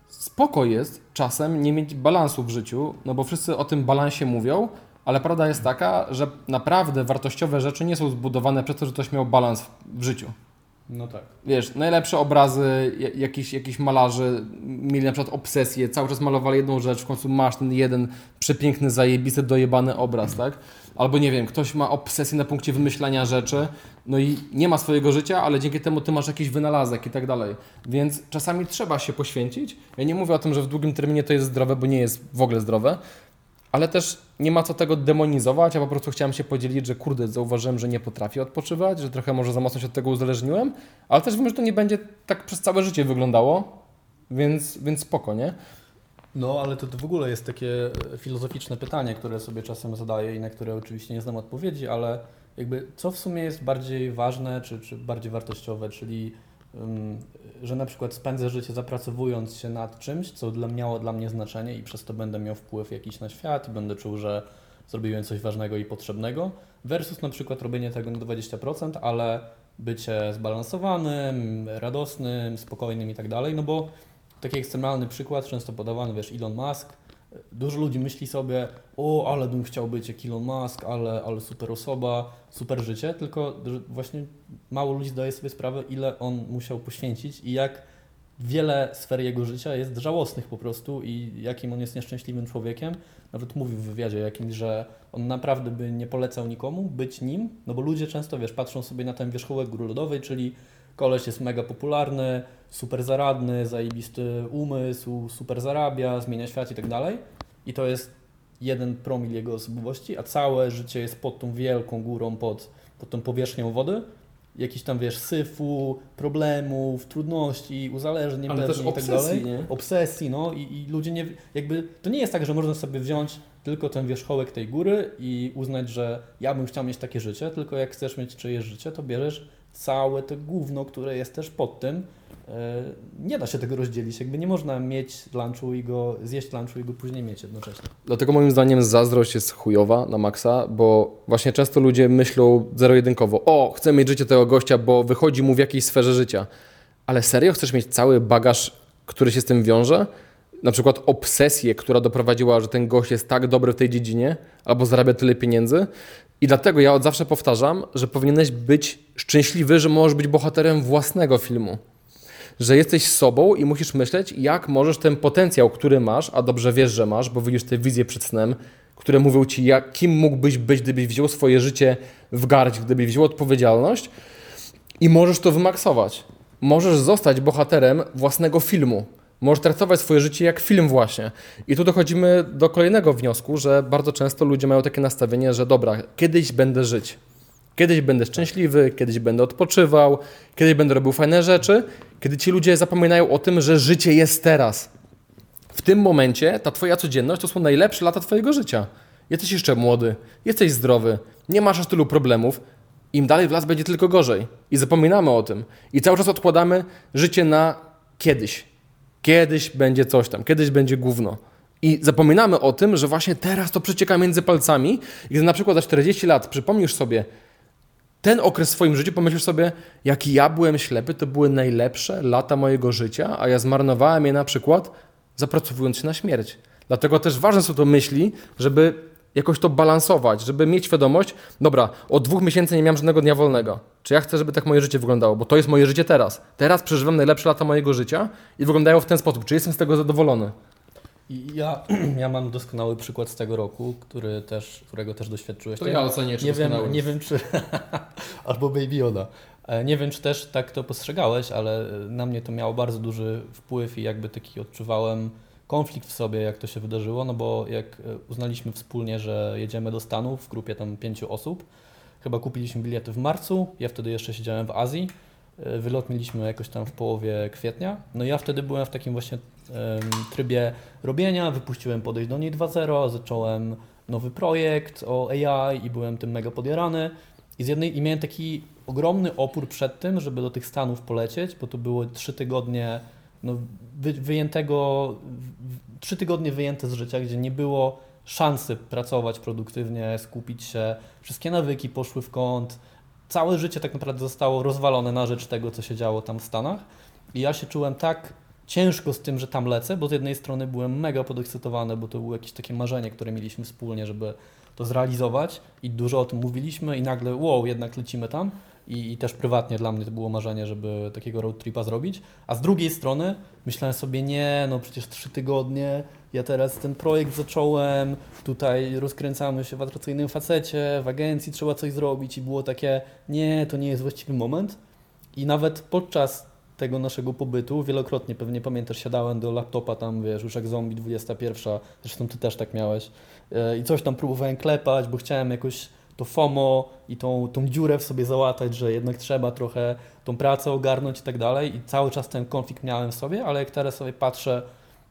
spoko jest czasem nie mieć balansu w życiu, no bo wszyscy o tym balansie mówią, ale prawda jest taka, że naprawdę wartościowe rzeczy nie są zbudowane przez to, że ktoś miał balans w życiu. No tak. Wiesz, najlepsze obrazy ja- jakichś jakich malarzy mieli na przykład obsesję, cały czas malowali jedną rzecz, w końcu masz ten jeden przepiękny, zajebisty, dojebany obraz, tak? Albo nie wiem, ktoś ma obsesję na punkcie wymyślania rzeczy, no i nie ma swojego życia, ale dzięki temu ty masz jakiś wynalazek i tak dalej. Więc czasami trzeba się poświęcić. Ja nie mówię o tym, że w długim terminie to jest zdrowe, bo nie jest w ogóle zdrowe, ale też nie ma co tego demonizować, ja po prostu chciałem się podzielić, że kurde, zauważyłem, że nie potrafię odpoczywać, że trochę może za mocno się od tego uzależniłem, ale też wiem, że to nie będzie tak przez całe życie wyglądało, więc, więc spoko, nie? No, ale to, w ogóle jest takie e, filozoficzne pytanie, które sobie czasem zadaję i na które oczywiście nie znam odpowiedzi, ale jakby co w sumie jest bardziej ważne, czy, czy bardziej wartościowe, czyli że na przykład spędzę życie zapracowując się nad czymś, co dla, miało dla mnie znaczenie i przez to będę miał wpływ jakiś na świat i będę czuł, że zrobiłem coś ważnego i potrzebnego, versus na przykład robienie tego na 20%, ale bycie zbalansowanym, radosnym, spokojnym i tak dalej, no bo taki ekstremalny przykład, często podawany, wiesz, Elon Musk. Dużo ludzi myśli sobie, o, ale bym chciał być jak Elon Musk, ale, ale super osoba, super życie, tylko właśnie mało ludzi zdaje sobie sprawę, ile on musiał poświęcić i jak wiele sfer jego życia jest żałosnych po prostu i jakim on jest nieszczęśliwym człowiekiem. Nawet mówił w wywiadzie jakimś, że on naprawdę by nie polecał nikomu być nim, no bo ludzie często, wiesz, patrzą sobie na ten wierzchołek góry lodowej, czyli koleś jest mega popularny, super zaradny, zajebisty umysł, super zarabia, zmienia świat i tak dalej. I to jest jeden promil jego osobowości, a całe życie jest pod tą wielką górą, pod, pod tą powierzchnią wody. Jakiś tam, wiesz, syfu, problemów, trudności, uzależnień Ale też i tak dalej. nie? Obsesji, no i, i ludzie nie, jakby, to nie jest tak, że można sobie wziąć tylko ten wierzchołek tej góry i uznać, że ja bym chciał mieć takie życie, tylko jak chcesz mieć czyjeś życie, to bierzesz całe to gówno, które jest też pod tym. E, Nie da się tego rozdzielić, jakby nie można mieć lunchu i go, zjeść lunchu i go później mieć jednocześnie. Dlatego moim zdaniem zazdrość jest chujowa na maksa, bo właśnie często ludzie myślą zero-jedynkowo, o, chcę mieć życie tego gościa, bo wychodzi mu w jakiejś sferze życia. Ale serio chcesz mieć cały bagaż, który się z tym wiąże? Na przykład obsesję, która doprowadziła, że ten gość jest tak dobry w tej dziedzinie, albo zarabia tyle pieniędzy. I dlatego ja od zawsze powtarzam, że powinieneś być szczęśliwy, że możesz być bohaterem własnego filmu że jesteś sobą i musisz myśleć, jak możesz ten potencjał, który masz, a dobrze wiesz, że masz, bo widzisz te wizje przed snem, które mówią ci, jak, kim mógłbyś być, gdybyś wziął swoje życie w garść, gdybyś wziął odpowiedzialność i możesz to wymaksować. Możesz zostać bohaterem własnego filmu. Możesz traktować swoje życie jak film właśnie. I tu dochodzimy do kolejnego wniosku, że bardzo często ludzie mają takie nastawienie, że dobra, kiedyś będę żyć. Kiedyś będę szczęśliwy, kiedyś będę odpoczywał, kiedyś będę robił fajne rzeczy. Kiedy ci ludzie zapominają o tym, że życie jest teraz. W tym momencie ta twoja codzienność to są najlepsze lata twojego życia. Jesteś jeszcze młody, jesteś zdrowy, nie masz aż tylu problemów. Im dalej w las będzie tylko gorzej. I zapominamy o tym. I cały czas odkładamy życie na kiedyś. Kiedyś będzie coś tam, kiedyś będzie gówno. I zapominamy o tym, że właśnie teraz to przecieka między palcami. I gdy na przykład za 40 lat przypomnisz sobie ten okres w swoim życiu, pomyślisz sobie, jaki ja byłem ślepy, to były najlepsze lata mojego życia, a ja zmarnowałem je na przykład zapracowując się na śmierć. Dlatego też ważne są to myśli, żeby jakoś to balansować, żeby mieć świadomość, dobra, od dwóch miesięcy nie miałem żadnego dnia wolnego. Czy ja chcę, żeby tak moje życie wyglądało? Bo to jest moje życie teraz. Teraz przeżywam najlepsze lata mojego życia i wyglądają w ten sposób. Czy jestem z tego zadowolony? Ja, ja mam doskonały przykład z tego roku, który też, którego też doświadczyłeś. Ty- ocenię, nie wiem, nie wiem czy. Albo Baby Yoda. E, Nie wiem, czy też tak to postrzegałeś, ale e, na mnie to miało bardzo duży wpływ i jakby taki odczuwałem konflikt w sobie, jak to się wydarzyło, no bo jak e, uznaliśmy wspólnie, że jedziemy do Stanów w grupie tam pięciu osób, chyba kupiliśmy bilety w marcu, ja wtedy jeszcze siedziałem w Azji, e, wylot mieliśmy jakoś tam w połowie kwietnia, no ja wtedy byłem w takim właśnie trybie robienia, wypuściłem Podejść do niej 2.0, zacząłem nowy projekt o AI i byłem tym mega podjarany. I z jednej i miałem taki ogromny opór przed tym, żeby do tych Stanów polecieć, bo to było trzy tygodnie no, wy, wyjętego, trzy tygodnie wyjęte z życia, gdzie nie było szansy pracować produktywnie, skupić się. Wszystkie nawyki poszły w kąt. Całe życie tak naprawdę zostało rozwalone na rzecz tego, co się działo tam w Stanach. I ja się czułem tak ciężko z tym, że tam lecę, bo z jednej strony byłem mega podekscytowany, bo to było jakieś takie marzenie, które mieliśmy wspólnie, żeby to zrealizować i dużo o tym mówiliśmy i nagle wow, jednak lecimy tam i, i też prywatnie dla mnie to było marzenie, żeby takiego road tripa zrobić, a z drugiej strony myślałem sobie, nie, no przecież trzy tygodnie, ja teraz ten projekt zacząłem, tutaj rozkręcamy się w atrakcyjnym facecie, w agencji trzeba coś zrobić i było takie, nie, to nie jest właściwy moment. I nawet podczas tego naszego pobytu wielokrotnie, pewnie pamiętasz, siadałem do laptopa tam, wiesz, już jak zombie 21, zresztą ty też tak miałeś e, i coś tam próbowałem klepać, bo chciałem jakoś to FOMO i tą, tą dziurę w sobie załatać, że jednak trzeba trochę tą pracę ogarnąć i tak dalej. I cały czas ten konflikt miałem w sobie, ale jak teraz sobie patrzę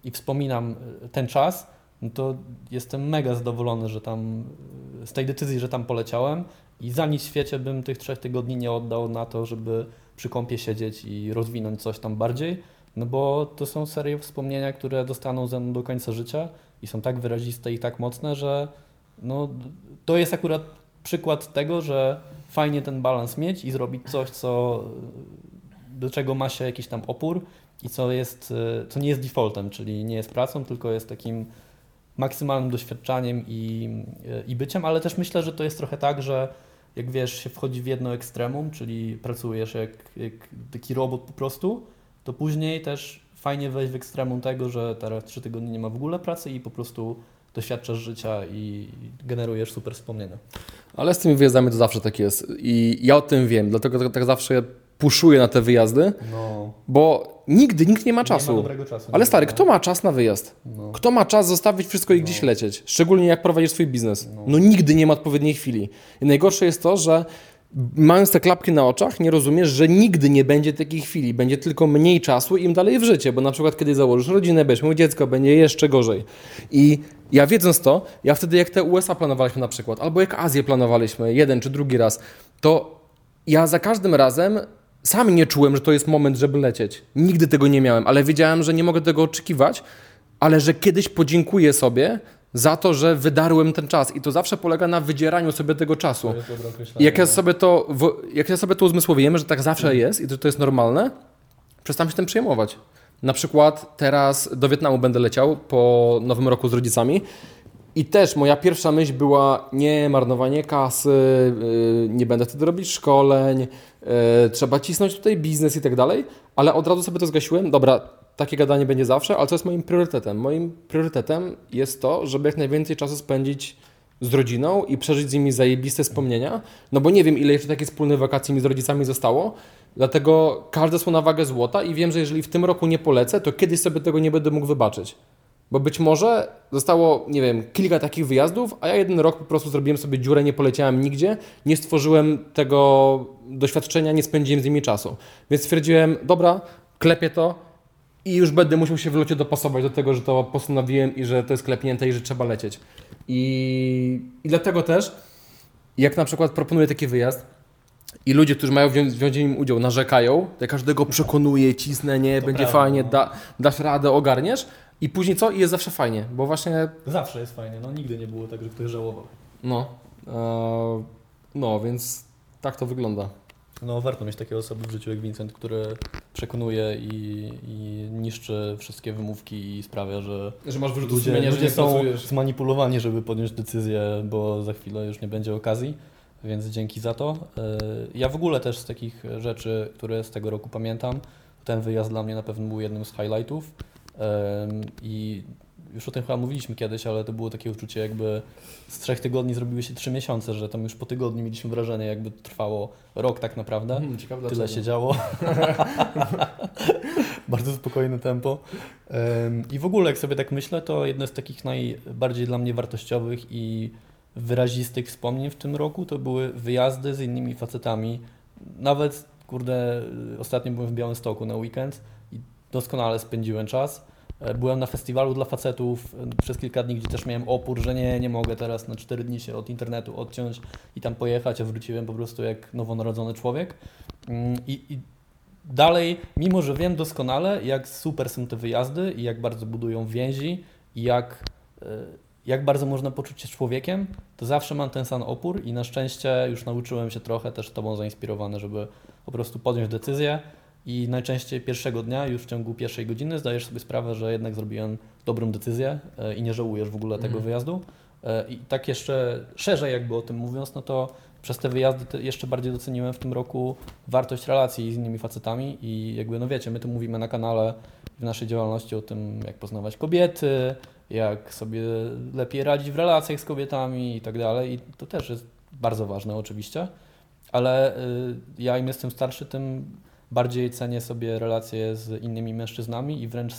i wspominam e, ten czas, no to jestem mega zadowolony, że tam e, z tej decyzji, że tam poleciałem i za nic w świecie bym tych trzech tygodni nie oddał na to, żeby przy kąpie siedzieć i rozwinąć coś tam bardziej, no bo to są serie wspomnienia, które dostaną ze mną do końca życia i są tak wyraziste i tak mocne, że no, to jest akurat przykład tego, że fajnie ten balans mieć i zrobić coś, co, do czego ma się jakiś tam opór i co, jest, e, co nie jest defaultem, czyli nie jest pracą, tylko jest takim maksymalnym doświadczaniem i, e, i byciem, ale też myślę, że to jest trochę tak, że jak wiesz, się wchodzi w jedno ekstremum, czyli pracujesz jak, jak taki robot po prostu, to później też fajnie wejść w ekstremum tego, że teraz trzy tygodnie nie ma w ogóle pracy i po prostu doświadczasz życia i generujesz super wspomnienia. Ale z tymi wyjazdami to zawsze tak jest. I ja o tym wiem, dlatego tak, tak zawsze puszuję na te wyjazdy, No, bo nigdy nikt nie ma Nie ma czasu. czasu. Ale stary, kto ma czas na wyjazd? No. Kto ma czas zostawić wszystko i No. gdzieś lecieć? Szczególnie jak prowadzisz swój biznes. No. No nigdy nie ma odpowiedniej chwili. I najgorsze jest to, że mając te klapki na oczach, nie rozumiesz, że nigdy nie będzie takiej chwili. Będzie tylko mniej czasu im dalej w życie, bo na przykład kiedy założysz rodzinę, będziesz miał dziecko, będzie jeszcze gorzej. I ja wiedząc to, ja wtedy jak te USA planowaliśmy na przykład, albo jak Azję planowaliśmy jeden czy drugi raz, to ja za każdym razem sam nie czułem, że to jest moment, żeby lecieć. Nigdy tego nie miałem, ale wiedziałem, że nie mogę tego oczekiwać, ale że kiedyś podziękuję sobie za to, że wydarłem ten czas. I to zawsze polega na wydzieraniu sobie tego czasu. I jak ja sobie to, jak ja sobie to uzmysłowiłem, że tak zawsze jest i że to jest normalne, przestałem się tym przejmować. Na przykład teraz do Wietnamu będę leciał po nowym roku z rodzicami i też moja pierwsza myśl była nie marnowanie kasy, yy, nie będę wtedy robić szkoleń, yy, trzeba cisnąć tutaj biznes i tak dalej, ale od razu sobie to zgasiłem. Dobra, takie gadanie będzie zawsze, ale co jest moim priorytetem? Moim priorytetem jest to, żeby jak najwięcej czasu spędzić z rodziną i przeżyć z nimi zajebiste wspomnienia, no bo nie wiem ile jeszcze takich wspólnych wakacji mi z rodzicami zostało Dlatego każde są na wagę złota i wiem, że jeżeli w tym roku nie polecę, to kiedyś sobie tego nie będę mógł wybaczyć. Bo być może zostało, nie wiem, kilka takich wyjazdów, a ja jeden rok po prostu zrobiłem sobie dziurę, nie poleciałem nigdzie, nie stworzyłem tego doświadczenia, nie spędziłem z nimi czasu. Więc stwierdziłem, dobra, klepię to i już będę musiał się w locie dopasować do tego, że to postanowiłem i że to jest klepnięte i że trzeba lecieć. I, i dlatego też, jak na przykład proponuję taki wyjazd, i ludzie, którzy mają wziąć, w nim udział, narzekają, to ja każdego przekonuję, cisnę, nie, będzie prawda, fajnie, no. da, dasz radę, ogarniesz i później co? I jest zawsze fajnie, bo właśnie, Zawsze jest fajnie, no nigdy nie było tak, że ktoś żałował. no, e, no, więc tak to wygląda. No warto mieć takie osoby w życiu jak Vincent, który przekonuje i, i niszczy wszystkie wymówki i sprawia, że Że masz wyrzut ludzie, sumienia, że ludzie nie są pracujesz. zmanipulowani, żeby podjąć decyzję, bo za chwilę już nie będzie okazji, więc dzięki za to. Yy, Ja w ogóle też z takich rzeczy, które z tego roku pamiętam, ten wyjazd dla mnie na pewno był jednym z highlightów i już o tym chyba mówiliśmy kiedyś, ale to było takie uczucie jakby z trzech tygodni zrobiły się trzy miesiące, że tam już po tygodniu mieliśmy wrażenie jakby trwało rok tak naprawdę. Hmm, ciekawe Tyle dlaczego. się działo. Bardzo spokojne tempo. I w ogóle, jak sobie tak myślę, to jedno z takich najbardziej dla mnie wartościowych i wyrazistych wspomnień w tym roku to były wyjazdy z innymi facetami. Nawet, kurde, ostatnio byłem w Białymstoku na weekend i doskonale spędziłem czas. E, Byłem na festiwalu dla facetów e, przez kilka dni, gdzie też miałem opór, że nie, nie mogę teraz na 4 dni się od internetu odciąć i tam pojechać, a wróciłem po prostu jak nowonarodzony człowiek. Mm, I, I dalej, mimo że wiem doskonale, jak super są te wyjazdy i jak bardzo budują więzi i jak, e, jak bardzo można poczuć się człowiekiem, to zawsze mam ten sam opór i na szczęście już nauczyłem się trochę też Tobą zainspirowany, żeby po prostu podjąć decyzję i najczęściej pierwszego dnia, już w ciągu pierwszej godziny zdajesz sobie sprawę, że jednak zrobiłem dobrą decyzję e, i nie żałujesz w ogóle tego Mhm. wyjazdu. E, I tak jeszcze szerzej jakby o tym mówiąc, no to przez te wyjazdy jeszcze bardziej doceniłem w tym roku wartość relacji z innymi facetami i jakby, no wiecie, my tu mówimy na kanale w naszej działalności o tym, jak poznawać kobiety, jak sobie lepiej radzić w relacjach z kobietami i tak dalej i to też jest bardzo ważne oczywiście, ale y, ja im jestem starszy, tym bardziej cenię sobie relacje z innymi mężczyznami i wręcz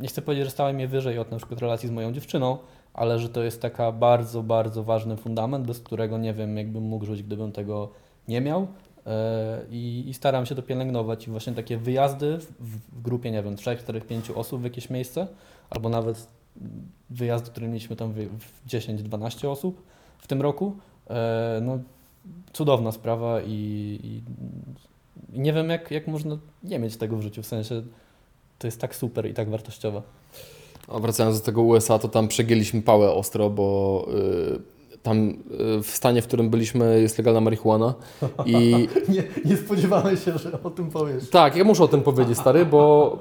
nie chcę powiedzieć, że stałem je wyżej od na przykład relacji z moją dziewczyną, ale że to jest taka bardzo, bardzo ważny fundament, bez którego nie wiem, jakbym mógł żyć, gdybym tego nie miał. E, I, I staram się to pielęgnować. I właśnie takie wyjazdy w, w grupie, nie wiem, 3, 4, 5 osób w jakieś miejsce, albo nawet wyjazdy, które mieliśmy tam w, w 10-12 osób w tym roku. E, No, cudowna sprawa i, i nie wiem, jak, jak można nie mieć tego w życiu. W sensie to jest tak super i tak wartościowe. A wracając do tego USA, to tam przegięliśmy pałę ostro, bo y, tam y, w stanie, w którym byliśmy, jest legalna marihuana. I Nie, nie spodziewałem się, że o tym powiesz. tak, ja muszę o tym powiedzieć, stary, bo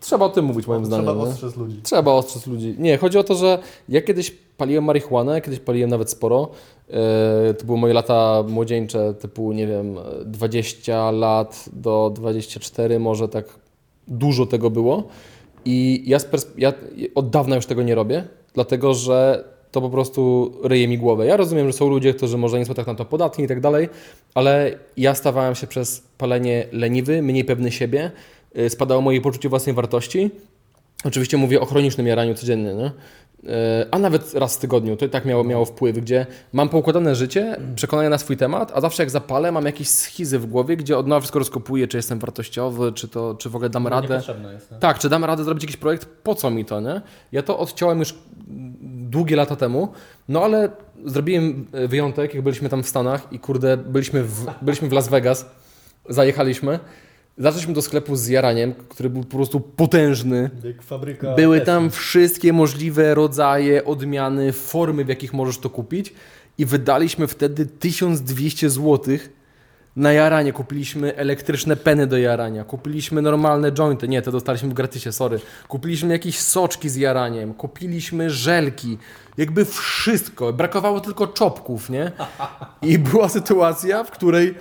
trzeba o tym mówić, moim zdaniem. Trzeba nie? ostrzec ludzi. Trzeba ostrzec ludzi. Nie, chodzi o to, że ja kiedyś paliłem marihuanę, kiedyś paliłem nawet sporo. E, To były moje lata młodzieńcze, typu, nie wiem, 20 lat do 24, może tak dużo tego było. I ja, ja od dawna już tego nie robię, dlatego że to po prostu ryje mi głowę. Ja rozumiem, że są ludzie, którzy może nie są tak na to podatni i tak dalej, ale ja stawałem się przez palenie leniwy, mniej pewny siebie, spadało moje poczucie własnej wartości. Oczywiście mówię o chronicznym jaraniu codziennie, nie? E, a nawet raz w tygodniu. To i tak miało, miało wpływ, gdzie mam poukładane życie, przekonanie na swój temat, a zawsze jak zapalę, mam jakieś schizy w głowie, gdzie od nowa wszystko rozkopuję, czy jestem wartościowy, czy, to, czy w ogóle dam radę. Niepotrzebne jest. Nie? Tak, czy dam radę zrobić jakiś projekt? Po co mi to, nie? Ja to odciąłem już długie lata temu, no ale zrobiłem e, wyjątek, jak byliśmy tam w Stanach i kurde, byliśmy w, byliśmy w Las Vegas, zajechaliśmy, zaczęliśmy do sklepu z jaraniem, który był po prostu potężny. Jak fabryka. Były tam wszystkie możliwe rodzaje, odmiany, formy, w jakich możesz to kupić i wydaliśmy wtedy 1200 zł na jaranie. Kupiliśmy elektryczne peny do jarania, kupiliśmy normalne jointy, nie, to dostaliśmy w gratisie, sorry. Kupiliśmy jakieś soczki z jaraniem, kupiliśmy żelki, jakby wszystko. Brakowało tylko czopków, nie? I była sytuacja, w której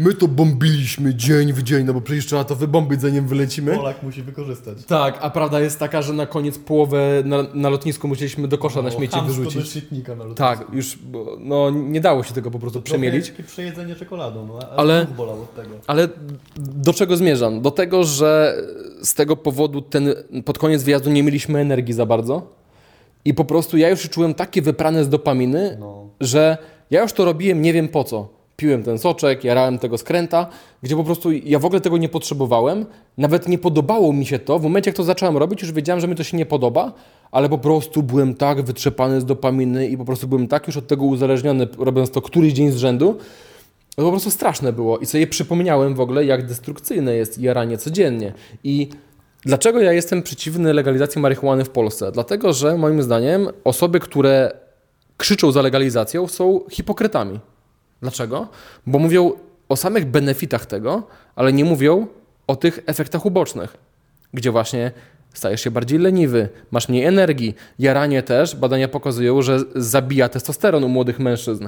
my to bombiliśmy dzień w dzień, no bo przecież trzeba to wybombić zanim wylecimy. Polak musi wykorzystać. Tak, a prawda jest taka, że na koniec połowę na, na lotnisku musieliśmy do kosza na śmieci wyrzucić. śmietnika na lotnisku. Tak, już, bo, no nie dało się tego po prostu przemielić. Takie przejedzenie czekoladą, no, ale, Ale- bolał od tego. Ale do czego zmierzam? Do tego, że z tego powodu ten, pod koniec wyjazdu nie mieliśmy energii za bardzo i po prostu ja już się czułem takie wyprane z dopaminy, No. że ja już to robiłem nie wiem po co. Piłem ten soczek, jarałem tego skręta, gdzie po prostu ja w ogóle tego nie potrzebowałem. Nawet nie podobało mi się to. W momencie, jak to zacząłem robić, już wiedziałem, że mi to się nie podoba, ale po prostu byłem tak wytrzepany z dopaminy i po prostu byłem tak już od tego uzależniony, robiąc to któryś dzień z rzędu, to po prostu straszne było. I sobie przypomniałem w ogóle, jak destrukcyjne jest jaranie codziennie. I dlaczego ja jestem przeciwny legalizacji marihuany w Polsce? Dlatego, że moim zdaniem osoby, które krzyczą za legalizacją, są hipokrytami. Dlaczego? Bo mówią o samych benefitach tego, ale nie mówią o tych efektach ubocznych, gdzie właśnie stajesz się bardziej leniwy, masz mniej energii. Jaranie też, badania pokazują, że zabija testosteron u młodych mężczyzn.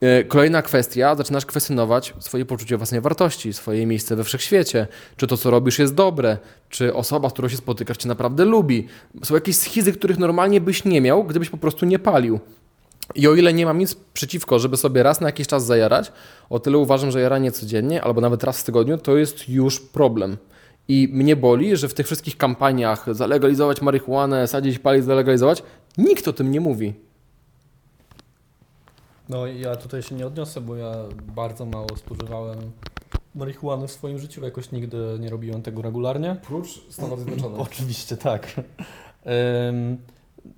Yy, Kolejna kwestia, zaczynasz kwestionować swoje poczucie własnej wartości, swoje miejsce we wszechświecie, czy to, co robisz, jest dobre, czy osoba, z którą się spotykasz, cię naprawdę lubi. Są jakieś schizy, których normalnie byś nie miał, gdybyś po prostu nie palił. I o ile nie mam nic przeciwko, żeby sobie raz na jakiś czas zajarać, o tyle uważam, że jaranie codziennie albo nawet raz w tygodniu to jest już problem. I mnie boli, że w tych wszystkich kampaniach zalegalizować marihuanę, sadzić, palić, zalegalizować, nikt o tym nie mówi. No i ja tutaj się nie odniosę, bo ja bardzo mało spożywałem marihuany w swoim życiu, jakoś nigdy nie robiłem tego regularnie. Prócz Stanów Zjednoczonych. Oczywiście tak.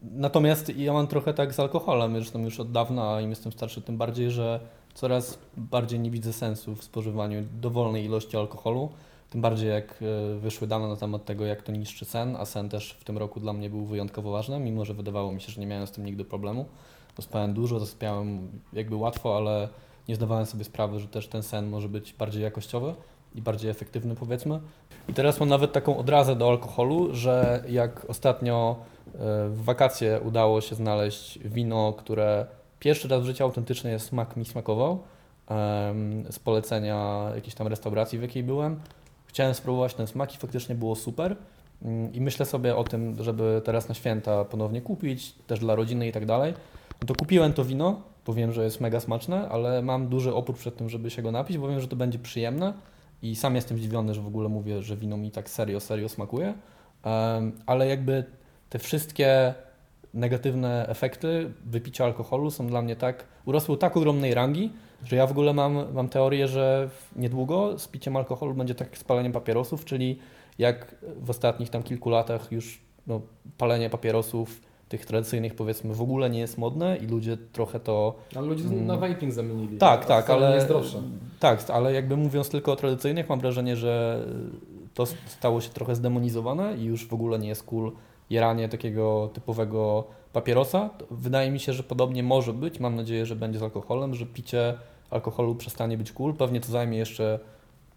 Natomiast ja mam trochę tak z alkoholem, zresztą już od dawna, im jestem starszy, tym bardziej, że coraz bardziej nie widzę sensu w spożywaniu dowolnej ilości alkoholu. Tym bardziej jak e, wyszły dane na temat tego, jak to niszczy sen, a sen też w tym roku dla mnie był wyjątkowo ważny, mimo że wydawało mi się, że nie miałem z tym nigdy problemu. Bo spałem dużo, zasypiałem jakby łatwo, ale nie zdawałem sobie sprawy, że też ten sen może być bardziej jakościowy i bardziej efektywny powiedzmy. I teraz mam nawet taką odrazę do alkoholu, że jak ostatnio w wakacje udało się znaleźć wino, które pierwszy raz w życiu autentycznie smak mi smakował, z polecenia jakiejś tam restauracji, w jakiej byłem. Chciałem spróbować ten smak i faktycznie było super. Mm, I myślę sobie o tym, żeby teraz na święta ponownie kupić, też dla rodziny i tak dalej. No to kupiłem to wino, bo wiem, że jest mega smaczne, ale mam duży opór przed tym, żeby się go napić, bo wiem, że to będzie przyjemne. I sam jestem zdziwiony, że w ogóle mówię, że wino mi tak serio, serio smakuje. Ale jakby te wszystkie negatywne efekty wypicia alkoholu są dla mnie tak, urosły tak ogromnej rangi, że ja w ogóle mam, mam teorię, że niedługo z piciem alkoholu będzie tak jak z paleniem papierosów, czyli jak w ostatnich tam kilku latach już no, palenie papierosów tych tradycyjnych powiedzmy w ogóle nie jest modne i ludzie trochę to Ale ludzie na vaping zamienili. tak, tak, ale nie jest droższe. Tak, ale jakby mówiąc tylko o tradycyjnych, mam wrażenie, że to stało się trochę zdemonizowane i już w ogóle nie jest cool jaranie takiego typowego papierosa. Wydaje mi się, że podobnie może być. Mam nadzieję, że będzie z alkoholem, że picie alkoholu przestanie być cool. Pewnie to zajmie jeszcze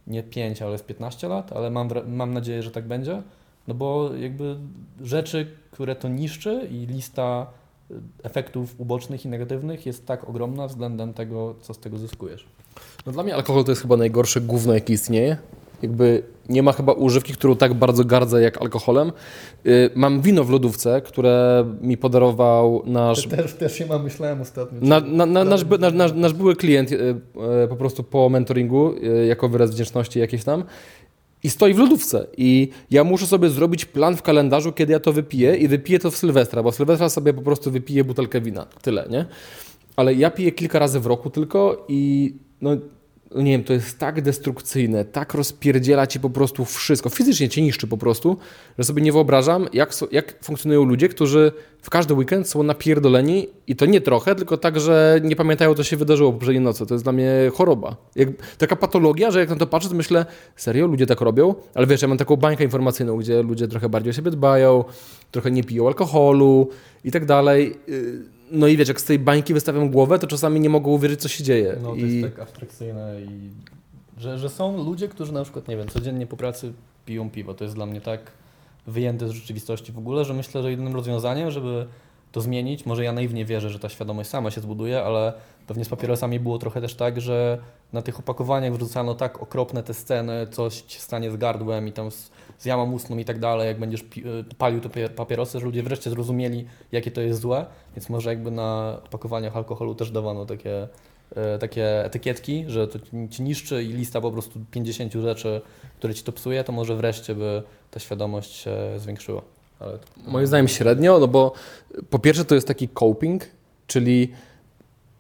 nie 5, ale z 15 lat, ale mam, mam nadzieję, że tak będzie. No bo jakby rzeczy, które to niszczy i lista y, efektów ubocznych i negatywnych jest tak ogromna względem tego, co z tego zyskujesz. No dla mnie alkohol to jest chyba najgorsze gówno, jakie istnieje. Jakby nie ma chyba używki, którą tak bardzo gardzę jak alkoholem. Yy, mam wino w lodówce, które mi podarował nasz Też, też się mam, myślałem ostatnio. Na, na, na, nasz, by- nasz, nasz, były klient e, e, po prostu po mentoringu, e, jako wyraz wdzięczności jakieś tam, i stoi w lodówce. I ja muszę sobie zrobić plan w kalendarzu, kiedy ja to wypiję, i wypiję to w Sylwestra, bo w Sylwestra sobie po prostu wypiję butelkę wina. Tyle, nie? Ale ja piję kilka razy w roku tylko i no nie wiem, to jest tak destrukcyjne, tak rozpierdziela ci po prostu wszystko, fizycznie cię niszczy po prostu, że sobie nie wyobrażam, jak, so, jak funkcjonują ludzie, którzy w każdy weekend są napierdoleni i to nie trochę, tylko tak, że nie pamiętają, co się wydarzyło poprzedniej nocy. To jest dla mnie choroba. Jak, taka patologia, że jak na to patrzę, to myślę, serio, ludzie tak robią? Ale wiesz, ja mam taką bańkę informacyjną, gdzie ludzie trochę bardziej o siebie dbają, trochę nie piją alkoholu i tak dalej. No i wiesz, jak z tej bańki wystawiam głowę, to czasami nie mogą uwierzyć, co się dzieje. No to I... jest tak abstrakcyjne i że, że są ludzie, którzy na przykład, nie wiem, codziennie po pracy piją piwo. To jest dla mnie tak wyjęte z rzeczywistości w ogóle, że myślę, że jedynym rozwiązaniem, żeby to zmienić. Może ja naiwnie wierzę, że ta świadomość sama się zbuduje, ale pewnie z papierosami było trochę też tak, że na tych opakowaniach wrzucano tak okropne te sceny, coś stanie z gardłem i tam z, z jamą ustną i tak dalej, jak będziesz palił te pie- papierosy, że ludzie wreszcie zrozumieli, jakie to jest złe, więc może jakby na opakowaniach alkoholu też dawano takie, e, takie etykietki, że to ci niszczy i lista po prostu 50 rzeczy, które ci to psuje, to może wreszcie by ta świadomość się zwiększyła. Ale. Moim zdaniem średnio, no bo po pierwsze to jest taki coping, czyli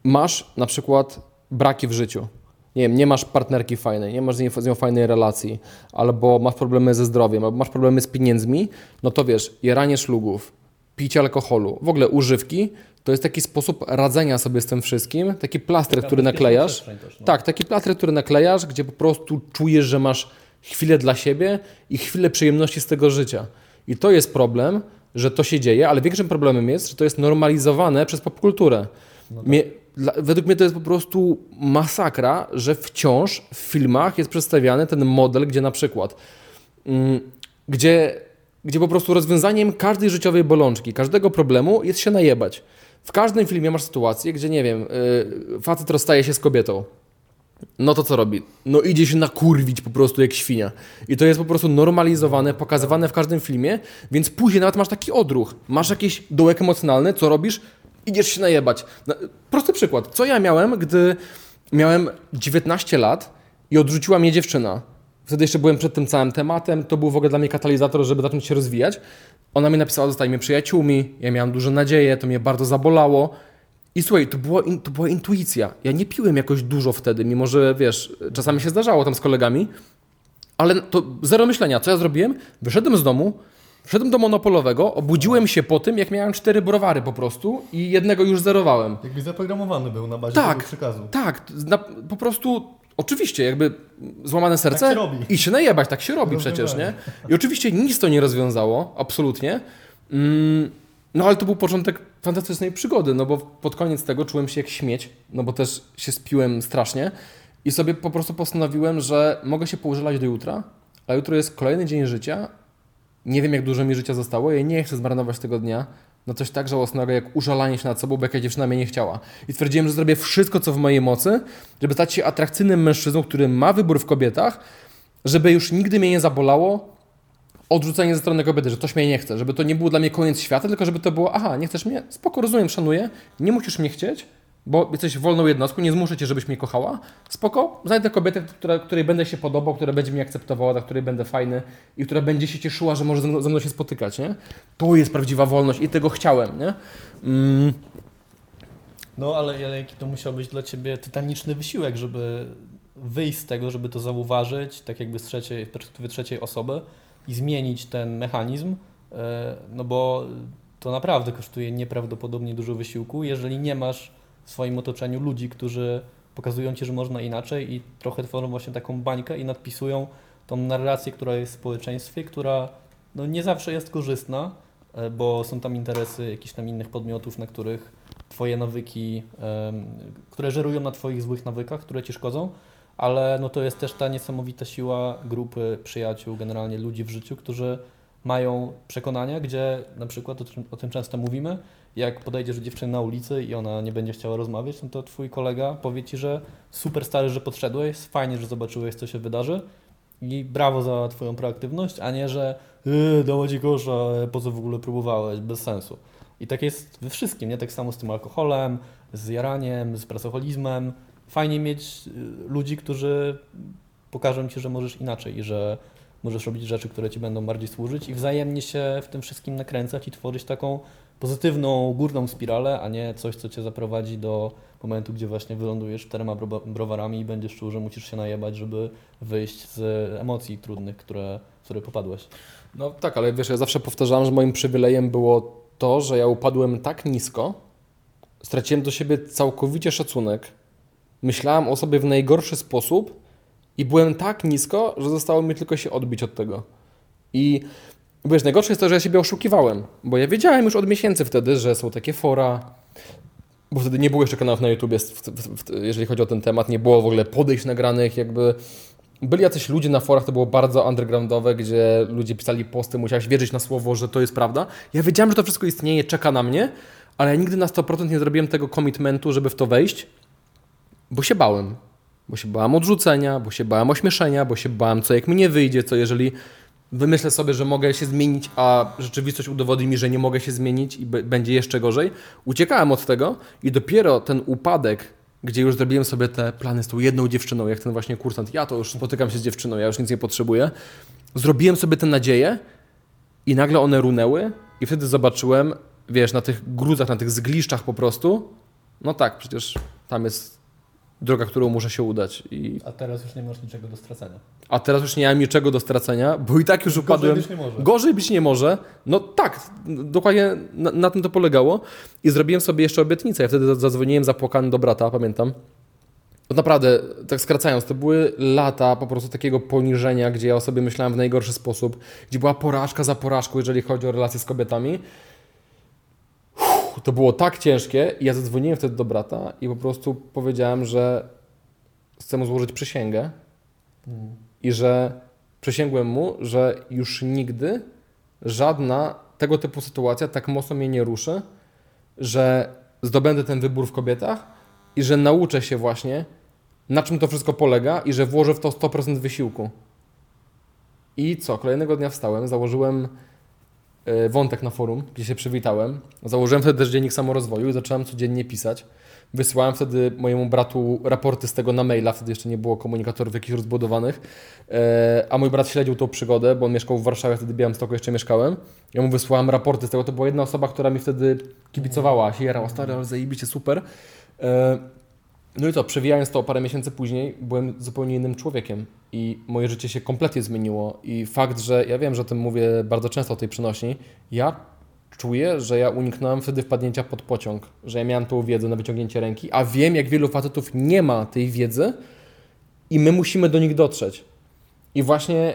masz na przykład braki w życiu. Nie wiem, nie masz partnerki fajnej, nie masz z nią, z nią fajnej relacji, albo masz problemy ze zdrowiem, albo masz problemy z pieniędzmi, no to wiesz, jaranie szlugów, picie alkoholu, w ogóle używki, to jest taki sposób radzenia sobie z tym wszystkim, taki plaster, który naklejasz. Też, no. Tak, taki plaster, który naklejasz, gdzie po prostu czujesz, że masz chwilę dla siebie i chwilę przyjemności z tego życia. I to jest problem, że to się dzieje, ale większym problemem jest, że to jest normalizowane przez popkulturę. Mnie, dla, według mnie to jest po prostu masakra, że wciąż w filmach jest przedstawiany ten model, gdzie na przykład, mm, gdzie, gdzie po prostu rozwiązaniem każdej życiowej bolączki, każdego problemu jest się najebać. W każdym filmie masz sytuację, gdzie nie wiem, yy, facet rozstaje się z kobietą. No to co robi? No idzie się nakurwić po prostu jak świnia. I to jest po prostu normalizowane, pokazywane w każdym filmie, więc później nawet masz taki odruch. Masz jakiś dołek emocjonalny, co robisz? Idziesz się najebać. No, prosty przykład. Co ja miałem, gdy miałem 19 lat i odrzuciła mnie dziewczyna? Wtedy jeszcze byłem przed tym całym tematem, to był w ogóle dla mnie katalizator, żeby zacząć się rozwijać. Ona mi napisała, zostajmy przyjaciółmi, ja miałem duże nadzieje, to mnie bardzo zabolało. I słuchaj, to była, in, to była intuicja. Ja nie piłem jakoś dużo wtedy, mimo że wiesz, czasami się zdarzało tam z kolegami, ale to zero myślenia. Co ja zrobiłem? Wyszedłem z domu, wszedłem do monopolowego, obudziłem się po tym, jak miałem cztery browary po prostu i jednego już zerowałem. Jakby zaprogramowany był na bazie Tak. tego przekazu. Tak, na, po prostu, oczywiście, jakby złamane serce Tak się robi. i się najebać, tak się robi przecież, nie? I oczywiście nic to nie rozwiązało, absolutnie. Mm, no ale to był początek fantastycznej przygody, no bo pod koniec tego czułem się jak śmieć, no bo też się spiłem strasznie i sobie po prostu postanowiłem, że mogę się poużylać do jutra, a jutro jest kolejny dzień życia, nie wiem jak dużo mi życia zostało, ja nie chcę zmarnować tego dnia na coś tak żałosnego jak użalanie się nad sobą, bo jakaś dziewczyna mnie nie chciała. I stwierdziłem, że zrobię wszystko, co w mojej mocy, żeby stać się atrakcyjnym mężczyzną, który ma wybór w kobietach, żeby już nigdy mnie nie zabolało odrzucenie ze strony kobiety, że ktoś mnie nie chce, żeby to nie był dla mnie koniec świata, tylko żeby to było, aha, nie chcesz mnie? Spoko, rozumiem, szanuję, nie musisz mnie chcieć, bo jesteś wolną jednostką, nie zmuszę cię, żebyś mnie kochała. Spoko, znajdę kobietę, która, której będę się podobał, która będzie mnie akceptowała, dla której będę fajny i która będzie się cieszyła, że może ze mną, się spotykać, nie? To jest prawdziwa wolność i tego chciałem, nie? Mm, No ale, jaki to musiał być dla Ciebie tytaniczny wysiłek, żeby wyjść z tego, żeby to zauważyć, tak jakby z trzeciej, perspektywy trzeciej osoby i zmienić ten mechanizm, e, no bo to naprawdę kosztuje nieprawdopodobnie dużo wysiłku, jeżeli nie masz w swoim otoczeniu ludzi, którzy pokazują Ci, że można inaczej i trochę tworzą właśnie taką bańkę i nadpisują tą narrację, która jest w społeczeństwie, która no, nie zawsze jest korzystna, e, bo są tam interesy jakichś tam innych podmiotów, na których Twoje nawyki, które żerują na Twoich złych nawykach, które Ci szkodzą, ale no to jest też ta niesamowita siła grupy przyjaciół, generalnie ludzi w życiu, którzy mają przekonania, gdzie na przykład o tym, o tym często mówimy, jak podejdziesz dziewczyny na ulicy i ona nie będzie chciała rozmawiać, no to Twój kolega powie Ci, że super stary, że podszedłeś, fajnie, że zobaczyłeś, co się wydarzy i brawo za Twoją proaktywność, a nie, że yy, dała Ci kosza, po co w ogóle próbowałeś, bez sensu. I tak jest we wszystkim, nie? Tak samo z tym alkoholem, z jaraniem, z pracoholizmem. Fajnie mieć y, ludzi, którzy pokażą Ci, że możesz inaczej i że możesz robić rzeczy, które Ci będą bardziej służyć i wzajemnie się w tym wszystkim nakręcać i tworzyć taką pozytywną, górną spiralę, a nie coś, co Cię zaprowadzi do momentu, gdzie właśnie wylądujesz czterema bro- browarami i będziesz czuł, że musisz się najebać, żeby wyjść z emocji trudnych, które, w które popadłeś. No tak, ale wiesz, ja zawsze powtarzałem, że moim przywilejem było to, że ja upadłem tak nisko, straciłem do siebie całkowicie szacunek, myślałem o sobie w najgorszy sposób i byłem tak nisko, że zostało mi tylko się odbić od tego. I wiesz, najgorsze jest to, że ja siebie oszukiwałem, bo ja wiedziałem już od miesięcy wtedy, że są takie fora, bo wtedy nie było jeszcze kanałów na YouTubie, jeżeli chodzi o ten temat, nie było w ogóle podejść nagranych, jakby byli jacyś ludzie na forach, to było bardzo undergroundowe, gdzie ludzie pisali posty, musiałeś wierzyć na słowo, że to jest prawda. Ja wiedziałem, że to wszystko istnieje, czeka na mnie, ale ja nigdy na 100% nie zrobiłem tego commitmentu, żeby w to wejść, bo się bałem. Bo się bałem odrzucenia, bo się bałem ośmieszenia, bo się bałem, co jak mi nie wyjdzie, co jeżeli wymyślę sobie, że mogę się zmienić, a rzeczywistość udowodni mi, że nie mogę się zmienić i będzie jeszcze gorzej. Uciekałem od tego i dopiero ten upadek, gdzie już zrobiłem sobie te plany z tą jedną dziewczyną, jak ten właśnie kursant, ja to już spotykam się z dziewczyną, ja już nic nie potrzebuję, zrobiłem sobie te nadzieje i nagle one runęły i wtedy zobaczyłem, wiesz, na tych gruzach, na tych zgliszczach po prostu, no tak, przecież tam jest droga, którą muszę się udać. I... A teraz już nie masz niczego do stracenia. A teraz już nie mam niczego do stracenia, bo i tak już upadłem. być nie może. Gorzej być nie może. No tak, dokładnie na, na tym to polegało. I zrobiłem sobie jeszcze obietnicę. Ja wtedy zadzwoniłem zapłakany do brata, pamiętam. No naprawdę, tak skracając, to były lata po prostu takiego poniżenia, gdzie ja o sobie myślałem w najgorszy sposób, gdzie była porażka za porażką, jeżeli chodzi o relacje z kobietami. To było tak ciężkie i ja zadzwoniłem wtedy do brata i po prostu powiedziałem, że chcę mu złożyć przysięgę i że przysięgłem mu, że już nigdy żadna tego typu sytuacja tak mocno mnie nie ruszy, że zdobędę ten wybór w kobietach i że nauczę się właśnie, na czym to wszystko polega i że włożę w to 100% wysiłku. I co? Kolejnego dnia wstałem, założyłem wątek na forum, gdzie się przywitałem. Założyłem wtedy też dziennik samorozwoju i zacząłem codziennie pisać. Wysłałem wtedy mojemu bratu raporty z tego na maila, wtedy jeszcze nie było komunikatorów jakichś rozbudowanych, e, a mój brat śledził tą przygodę, bo on mieszkał w Warszawie, wtedy Białymstoku jeszcze mieszkałem. Ja mu wysłałem raporty z tego, to była jedna osoba, która mi wtedy kibicowała, się jarała, stary, ale zajebiście, super. No i co, przewijając to parę miesięcy później, byłem zupełnie innym człowiekiem i moje życie się kompletnie zmieniło. I fakt, że ja wiem, że o tym mówię bardzo często o tej przenośni, ja czuję, że ja uniknąłem wtedy wpadnięcia pod pociąg, że ja miałem tą wiedzę na wyciągnięcie ręki, a wiem, jak wielu facetów nie ma tej wiedzy i my musimy do nich dotrzeć. I właśnie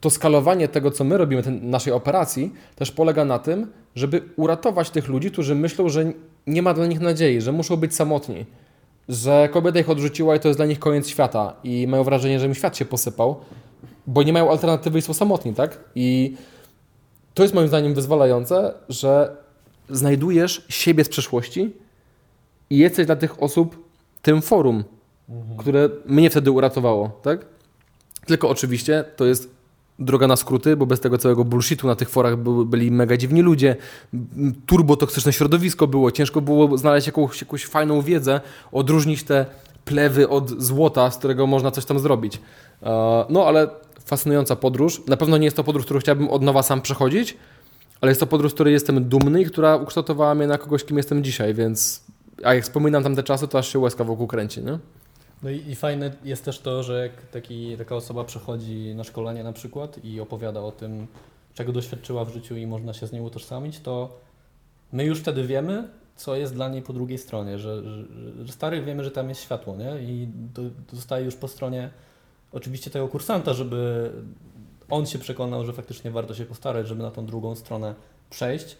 to skalowanie tego, co my robimy, tej naszej operacji, też polega na tym, żeby uratować tych ludzi, którzy myślą, że nie ma dla nich nadziei, że muszą być samotni, że kobieta ich odrzuciła i to jest dla nich koniec świata i mają wrażenie, że im świat się posypał, bo nie mają alternatywy i są samotni, tak? I to jest moim zdaniem wyzwalające, że znajdujesz siebie z przeszłości i jesteś dla tych osób tym forum, które mnie wtedy uratowało, tak? Tylko oczywiście to jest droga na skróty, bo bez tego całego bullshitu na tych forach były, byli mega dziwni ludzie, turbotoksyczne środowisko było, ciężko było znaleźć jakąś, jakąś fajną wiedzę, odróżnić te plewy od złota, z którego można coś tam zrobić. E, No ale fascynująca podróż. Na pewno nie jest to podróż, którą chciałbym od nowa sam przechodzić, ale jest to podróż, z której jestem dumny i która ukształtowała mnie na kogoś, kim jestem dzisiaj, więc a jak wspominam tamte czasy, to aż się łezka wokół kręci, nie? No i, i fajne jest też to, że jak taki, taka osoba przychodzi na szkolenie na przykład i opowiada o tym, czego doświadczyła w życiu i można się z nią utożsamić, to my już wtedy wiemy, co jest dla niej po drugiej stronie, że, że, że stary wiemy, że tam jest światło, nie? I zostaje już po stronie oczywiście tego kursanta, żeby on się przekonał, że faktycznie warto się postarać, żeby na tą drugą stronę przejść,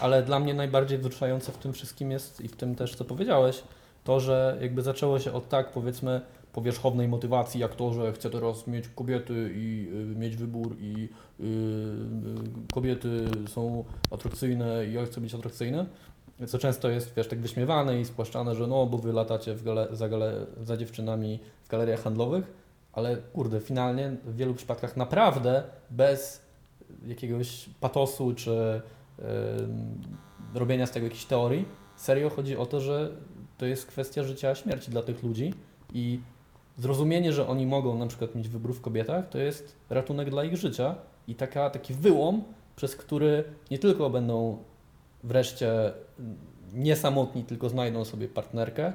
ale dla mnie najbardziej wzruszające w tym wszystkim jest i w tym też, co powiedziałeś, to, że jakby zaczęło się od tak, powiedzmy, powierzchownej motywacji, jak to, że chcę teraz mieć kobiety i y, mieć wybór i y, y, kobiety są atrakcyjne i ja chcę być atrakcyjny, co często jest, wiesz, tak wyśmiewane i spłaszczane, że no, bo wy latacie gale, za, gale, za dziewczynami w galeriach handlowych, ale kurde, finalnie w wielu przypadkach naprawdę bez jakiegoś patosu czy robienia z tego jakiejś teorii, serio chodzi o to, że to jest kwestia życia śmierci dla tych ludzi i zrozumienie, że oni mogą na przykład mieć wybór w kobietach, to jest ratunek dla ich życia i taka, taki wyłom, przez który nie tylko będą wreszcie nie samotni, tylko znajdą sobie partnerkę,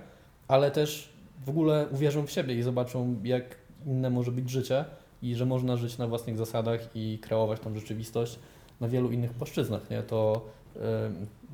ale też w ogóle uwierzą w siebie i zobaczą, jak inne może być życie i że można żyć na własnych zasadach i kreować tą rzeczywistość na wielu innych płaszczyznach. Nie? To,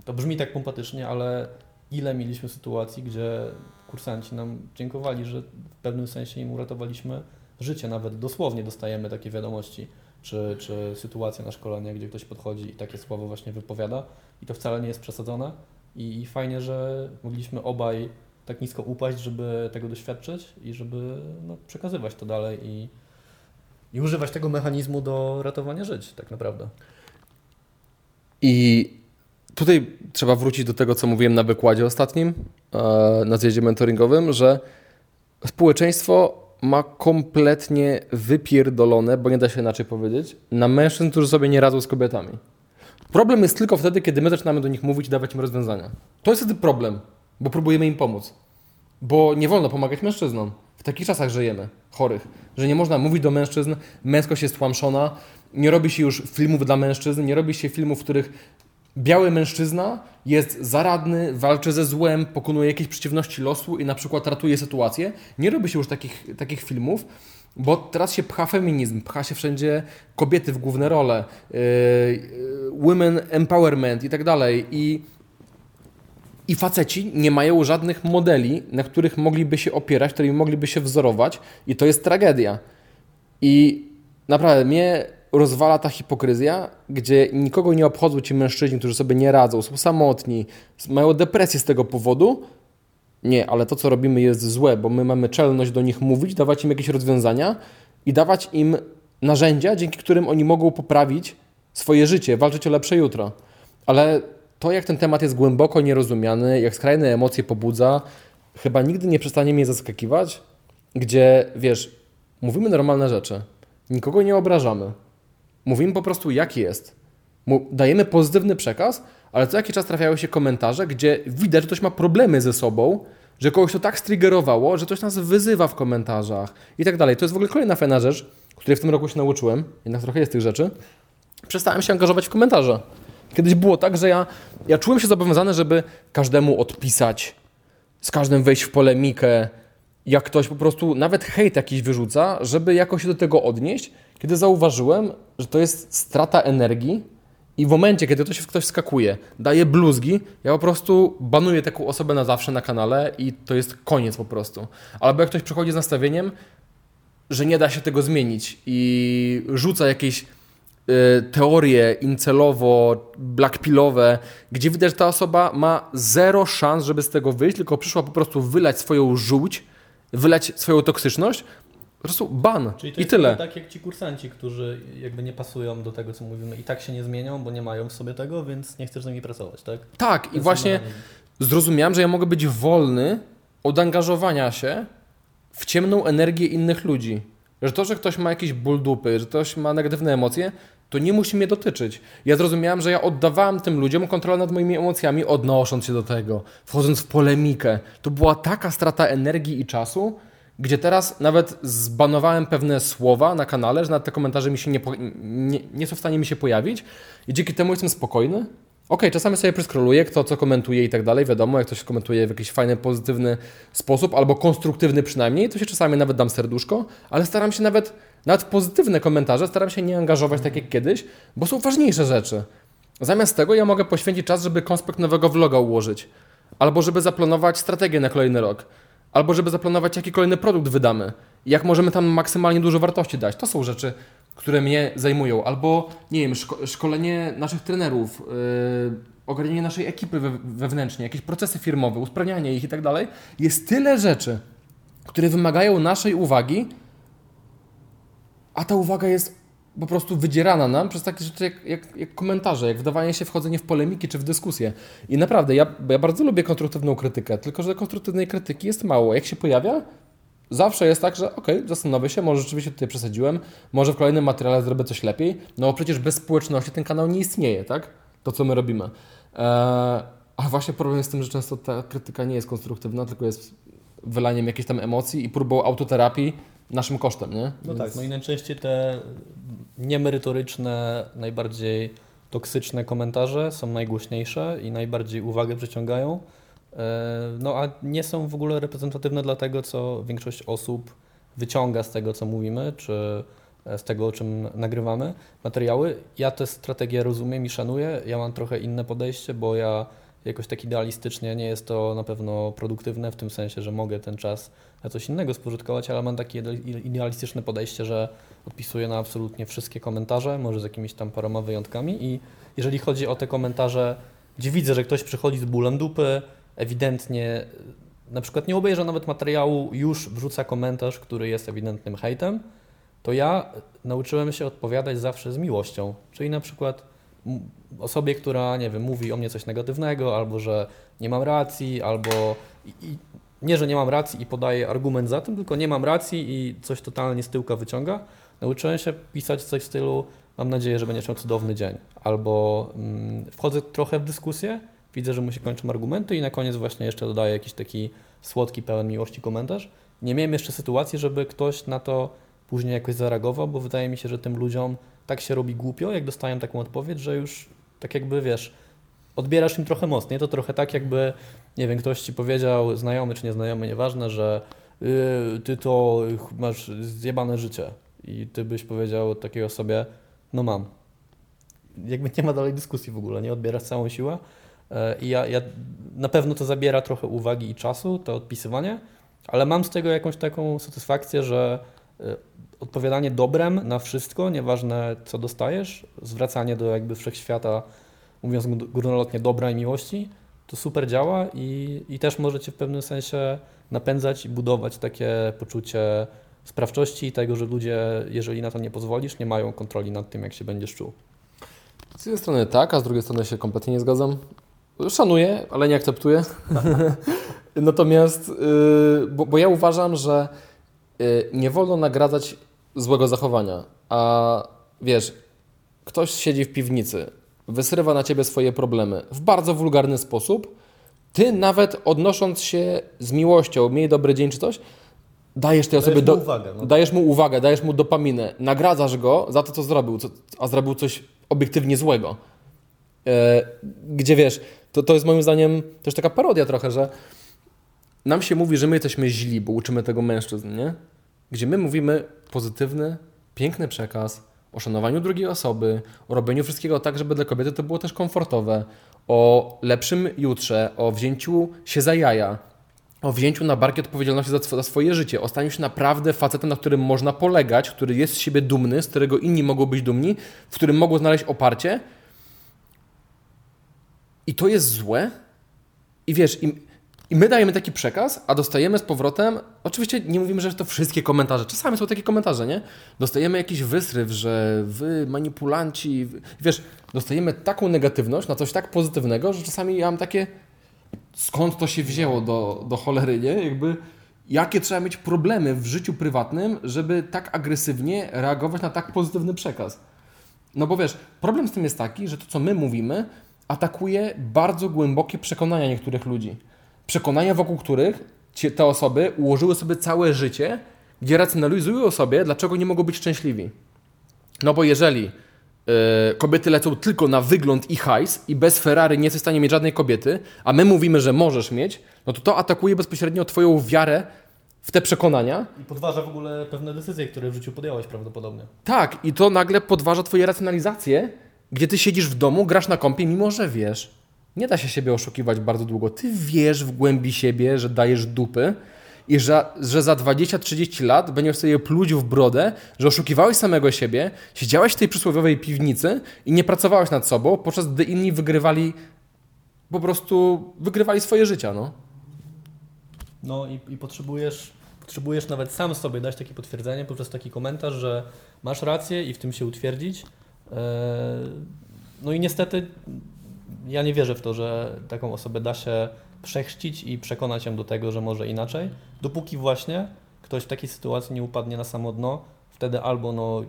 to brzmi tak pompatycznie, ale ile mieliśmy sytuacji, gdzie kursanci nam dziękowali, że w pewnym sensie im uratowaliśmy życie, nawet dosłownie dostajemy takie wiadomości, czy, czy sytuacje na szkoleniach, gdzie ktoś podchodzi i takie słowo właśnie wypowiada. I to wcale nie jest przesadzone. I, i fajnie, że mogliśmy obaj tak nisko upaść, żeby tego doświadczyć i żeby no, przekazywać to dalej i, i używać tego mechanizmu do ratowania żyć tak naprawdę. I tutaj trzeba wrócić do tego, co mówiłem na wykładzie ostatnim, e, na zjeździe mentoringowym, że społeczeństwo ma kompletnie wypierdolone, bo nie da się inaczej powiedzieć, na mężczyzn, którzy sobie nie radzą z kobietami. Problem jest tylko wtedy, kiedy my zaczynamy do nich mówić i dawać im rozwiązania. To jest wtedy problem, bo próbujemy im pomóc. Bo nie wolno pomagać mężczyznom. W takich czasach żyjemy, chorych, że nie można mówić do mężczyzn, męskość jest tłamszona, nie robi się już filmów dla mężczyzn, nie robi się filmów, w których biały mężczyzna jest zaradny, walczy ze złem, pokonuje jakieś przeciwności losu i na przykład ratuje sytuację. Nie robi się już takich, takich filmów, bo teraz się pcha feminizm, pcha się wszędzie kobiety w główne role, yy, yy, women empowerment i tak dalej. I i faceci nie mają żadnych modeli, na których mogliby się opierać, którymi mogliby się wzorować, i to jest tragedia. I naprawdę mnie rozwala ta hipokryzja, gdzie nikogo nie obchodzą ci mężczyźni, którzy sobie nie radzą, są samotni, mają depresję z tego powodu. Nie, ale to, co robimy, jest złe, bo my mamy czelność do nich mówić, dawać im jakieś rozwiązania i dawać im narzędzia, dzięki którym oni mogą poprawić swoje życie, walczyć o lepsze jutro. Ale to, jak ten temat jest głęboko nierozumiany, jak skrajne emocje pobudza, chyba nigdy nie przestanie mnie zaskakiwać, gdzie wiesz, mówimy normalne rzeczy, nikogo nie obrażamy, mówimy po prostu jak jest, dajemy pozytywny przekaz, ale co jakiś czas trafiają się komentarze, gdzie widać, że ktoś ma problemy ze sobą, że kogoś to tak striggerowało, że ktoś nas wyzywa w komentarzach i tak dalej. To jest w ogóle kolejna fajna rzecz, której w tym roku się nauczyłem, jednak trochę jest tych rzeczy. Przestałem się angażować w komentarze. Kiedyś było tak, że ja, ja czułem się zobowiązany, żeby każdemu odpisać, z każdym wejść w polemikę, jak ktoś po prostu nawet hejt jakiś wyrzuca, żeby jakoś się do tego odnieść, kiedy zauważyłem, że to jest strata energii i w momencie, kiedy ktoś, ktoś skakuje, daje bluzgi, ja po prostu banuję taką osobę na zawsze na kanale i to jest koniec po prostu. Albo jak ktoś przychodzi z nastawieniem, że nie da się tego zmienić i rzuca jakieś y, teorie incelowo, blackpillowe, gdzie widać, że ta osoba ma zero szans, żeby z tego wyjść, tylko przyszła po prostu wylać swoją żółć, wylać swoją toksyczność, po prostu ban Czyli to i jest tyle. tak jak ci kursanci, którzy jakby nie pasują do tego, co mówimy i tak się nie zmienią, bo nie mają w sobie tego, więc nie chcesz z nimi pracować, tak? Tak, i To jest właśnie zrozumiałem, że ja mogę być wolny od angażowania się w ciemną energię innych ludzi. Że to, że ktoś ma jakieś ból dupy, że ktoś ma negatywne emocje, to nie musi mnie dotyczyć. Ja zrozumiałem, że ja oddawałem tym ludziom kontrolę nad moimi emocjami, odnosząc się do tego, wchodząc w polemikę. To była taka strata energii i czasu, gdzie teraz nawet zbanowałem pewne słowa na kanale, że nawet te komentarze mi się nie, nie, nie są w stanie mi się pojawić i dzięki temu jestem spokojny. Okej, czasami sobie przeskroluję, kto co komentuje i tak dalej, wiadomo, jak ktoś komentuje w jakiś fajny, pozytywny sposób, albo konstruktywny przynajmniej, to się czasami nawet dam serduszko, ale staram się nawet, nawet pozytywne komentarze, staram się nie angażować tak jak kiedyś, bo są ważniejsze rzeczy. Zamiast tego ja mogę poświęcić czas, żeby konspekt nowego vloga ułożyć, albo żeby zaplanować strategię na kolejny rok, albo żeby zaplanować, jaki kolejny produkt wydamy, jak możemy tam maksymalnie dużo wartości dać. To są rzeczy, które mnie zajmują, albo nie wiem, szko- szkolenie naszych trenerów, yy, ogarnienie naszej ekipy we- wewnętrznie, jakieś procesy firmowe, usprawnianie ich i tak dalej. Jest tyle rzeczy, które wymagają naszej uwagi, a ta uwaga jest po prostu wydzierana nam przez takie rzeczy jak, jak, jak komentarze, jak wdawanie się, wchodzenie w polemiki czy w dyskusje. I naprawdę, ja, ja bardzo lubię konstruktywną krytykę, tylko że konstruktywnej krytyki jest mało. Jak się pojawia, zawsze jest tak, że okej, zastanowię się, może rzeczywiście tutaj przesadziłem, może w kolejnym materiale zrobię coś lepiej, no przecież bez społeczności ten kanał nie istnieje, tak? To, co my robimy. Eee, a właśnie problem jest z tym, że często ta krytyka nie jest konstruktywna, tylko jest wylaniem jakichś tam emocji i próbą autoterapii naszym kosztem, nie? No Więc- tak, no i najczęściej te niemerytoryczne, najbardziej toksyczne komentarze są najgłośniejsze i najbardziej uwagę przyciągają. E, No a nie są w ogóle reprezentatywne dla tego, co większość osób wyciąga z tego, co mówimy, czy e, z tego, o czym nagrywamy materiały. Ja tę strategię rozumiem i szanuję. Ja mam trochę inne podejście, bo ja jakoś tak idealistycznie nie jest to na pewno produktywne, w tym sensie, że mogę ten czas na coś innego spożytkować, ale mam takie ide- idealistyczne podejście, że odpisuję na absolutnie wszystkie komentarze, może z jakimiś tam paroma wyjątkami i jeżeli chodzi o te komentarze, gdzie widzę, że ktoś przychodzi z bólem dupy, ewidentnie na przykład nie obejrzę nawet materiału, już wrzuca komentarz, który jest ewidentnym hejtem, to ja nauczyłem się odpowiadać zawsze z miłością. Czyli na przykład osobie, która, nie wiem, mówi o mnie coś negatywnego, albo że nie mam racji, albo i, nie, że nie mam racji i podaję argument za tym, tylko nie mam racji i coś totalnie z tyłka wyciąga. Nauczyłem się pisać coś w stylu mam nadzieję, że będziesz miał cudowny dzień. Albo mm, wchodzę trochę w dyskusję, widzę, że mu się kończą argumenty i na koniec właśnie jeszcze dodaję jakiś taki słodki, pełen miłości komentarz. Nie miałem jeszcze sytuacji, żeby ktoś na to później jakoś zareagował, bo wydaje mi się, że tym ludziom tak się robi głupio, jak dostają taką odpowiedź, że już tak jakby wiesz, odbierasz im trochę mocniej. To trochę tak, jakby, nie wiem, ktoś ci powiedział, znajomy czy nieznajomy, nieważne, że yy, ty to masz zjebane życie. I ty byś powiedział takiej osobie, no mam. Jakby nie ma dalej dyskusji w ogóle, nie odbierasz całą siłę. E, I ja, ja na pewno to zabiera trochę uwagi i czasu, to odpisywanie, ale mam z tego jakąś taką satysfakcję, że odpowiadanie dobrem na wszystko, nieważne co dostajesz, zwracanie do jakby wszechświata, mówiąc gó- górnolotnie dobra i miłości, to super działa i, i też może cię w pewnym sensie napędzać i budować takie poczucie sprawczości i tego, że ludzie, jeżeli na to nie pozwolisz, nie mają kontroli nad tym, jak się będziesz czuł. Z jednej strony tak, a z drugiej strony się kompletnie nie zgadzam. Szanuję, ale nie akceptuję. Natomiast, yy, bo, bo ja uważam, że nie wolno nagradzać złego zachowania. A wiesz, ktoś siedzi w piwnicy, wysrywa na ciebie swoje problemy w bardzo wulgarny sposób. Ty nawet odnosząc się z miłością, miej dobry dzień czy coś, dajesz tej osobie do, uwagę. No. Dajesz mu uwagę, dajesz mu dopaminę, nagradzasz go za to, co zrobił, a zrobił coś obiektywnie złego. E, gdzie wiesz, to, to jest moim zdaniem też taka parodia trochę, że nam się mówi, że my jesteśmy źli, bo uczymy tego mężczyzn, nie? Gdzie my mówimy pozytywny, piękny przekaz o szanowaniu drugiej osoby, o robieniu wszystkiego tak, żeby dla kobiety to było też komfortowe, o lepszym jutrze, o wzięciu się za jaja, o wzięciu na barki odpowiedzialności za, za swoje życie, o staniu się naprawdę facetem, na którym można polegać, który jest z siebie dumny, z którego inni mogą być dumni, w którym mogą znaleźć oparcie. I to jest złe. I wiesz, i, i my dajemy taki przekaz, a dostajemy z powrotem. Oczywiście nie mówimy, że to wszystkie komentarze. Czasami są takie komentarze, nie? Dostajemy jakiś wysryw, że wy manipulanci. Wiesz, dostajemy taką negatywność na coś tak pozytywnego, że czasami ja mam takie skąd to się wzięło do, do cholery, nie? Jakby jakie trzeba mieć problemy w życiu prywatnym, żeby tak agresywnie reagować na tak pozytywny przekaz. No bo wiesz, problem z tym jest taki, że to, co my mówimy, atakuje bardzo głębokie przekonania niektórych ludzi. Przekonania, wokół których ci- te osoby ułożyły sobie całe życie, gdzie racjonalizują sobie, dlaczego nie mogą być szczęśliwi. No bo jeżeli e, kobiety lecą tylko na wygląd i hajs i bez Ferrari nie jesteś w stanie mieć żadnej kobiety, a my mówimy, że możesz mieć, no to to atakuje bezpośrednio twoją wiarę w te przekonania. I podważa w ogóle pewne decyzje, które w życiu podjąłeś prawdopodobnie. Tak, i to nagle podważa twoje racjonalizacje, gdzie ty siedzisz w domu, grasz na kompie, mimo że wiesz. Nie da się siebie oszukiwać bardzo długo. Ty wiesz w głębi siebie, że dajesz dupy i że, że za 20-30 lat będziesz sobie pluć w brodę, że oszukiwałeś samego siebie, siedziałeś w tej przysłowiowej piwnicy i nie pracowałeś nad sobą, podczas gdy inni wygrywali po prostu wygrywali swoje życia, no. No i, i potrzebujesz, potrzebujesz nawet sam sobie dać takie potwierdzenie poprzez taki komentarz, że masz rację i w tym się utwierdzić. Eee, No i niestety ja nie wierzę w to, że taką osobę da się przechrzcić i przekonać ją do tego, że może inaczej, dopóki właśnie ktoś w takiej sytuacji nie upadnie na samo dno, wtedy albo no,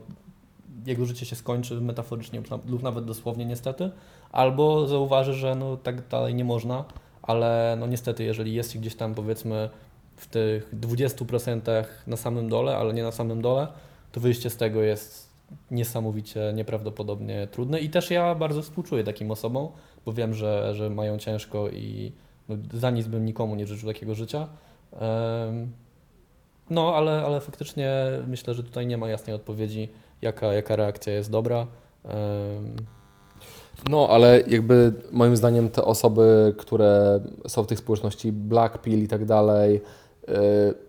jego życie się skończy metaforycznie lub na- lub nawet dosłownie niestety, albo zauważy, że no, tak dalej nie można, ale no niestety, jeżeli jest gdzieś tam powiedzmy w tych 20% na samym dole, ale nie na samym dole, to wyjście z tego jest niesamowicie, nieprawdopodobnie trudne. I też ja bardzo współczuję takim osobom, bo wiem, że, że mają ciężko i no, za nic bym nikomu nie życzył takiego życia. No, ale, ale faktycznie myślę, że tutaj nie ma jasnej odpowiedzi, jaka, jaka reakcja jest dobra. No, ale jakby moim zdaniem te osoby, które są w tych społeczności Black Pill i tak dalej, yy,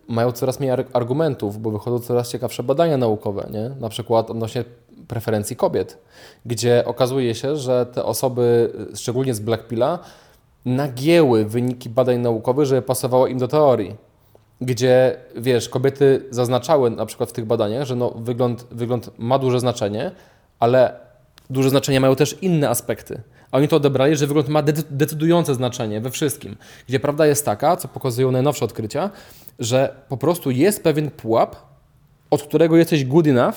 mają coraz mniej ar- argumentów, bo wychodzą coraz ciekawsze badania naukowe, nie? Na przykład odnośnie preferencji kobiet, gdzie okazuje się, że te osoby, szczególnie z Black Pilla, nagięły wyniki badań naukowych, żeby pasowało im do teorii. Gdzie, wiesz, kobiety zaznaczały na przykład w tych badaniach, że no, wygląd, wygląd ma duże znaczenie, ale duże znaczenie mają też inne aspekty. A oni to odebrali, że wygląd ma de- decydujące znaczenie we wszystkim. Gdzie prawda jest taka, co pokazują najnowsze odkrycia, że po prostu jest pewien pułap, od którego jesteś good enough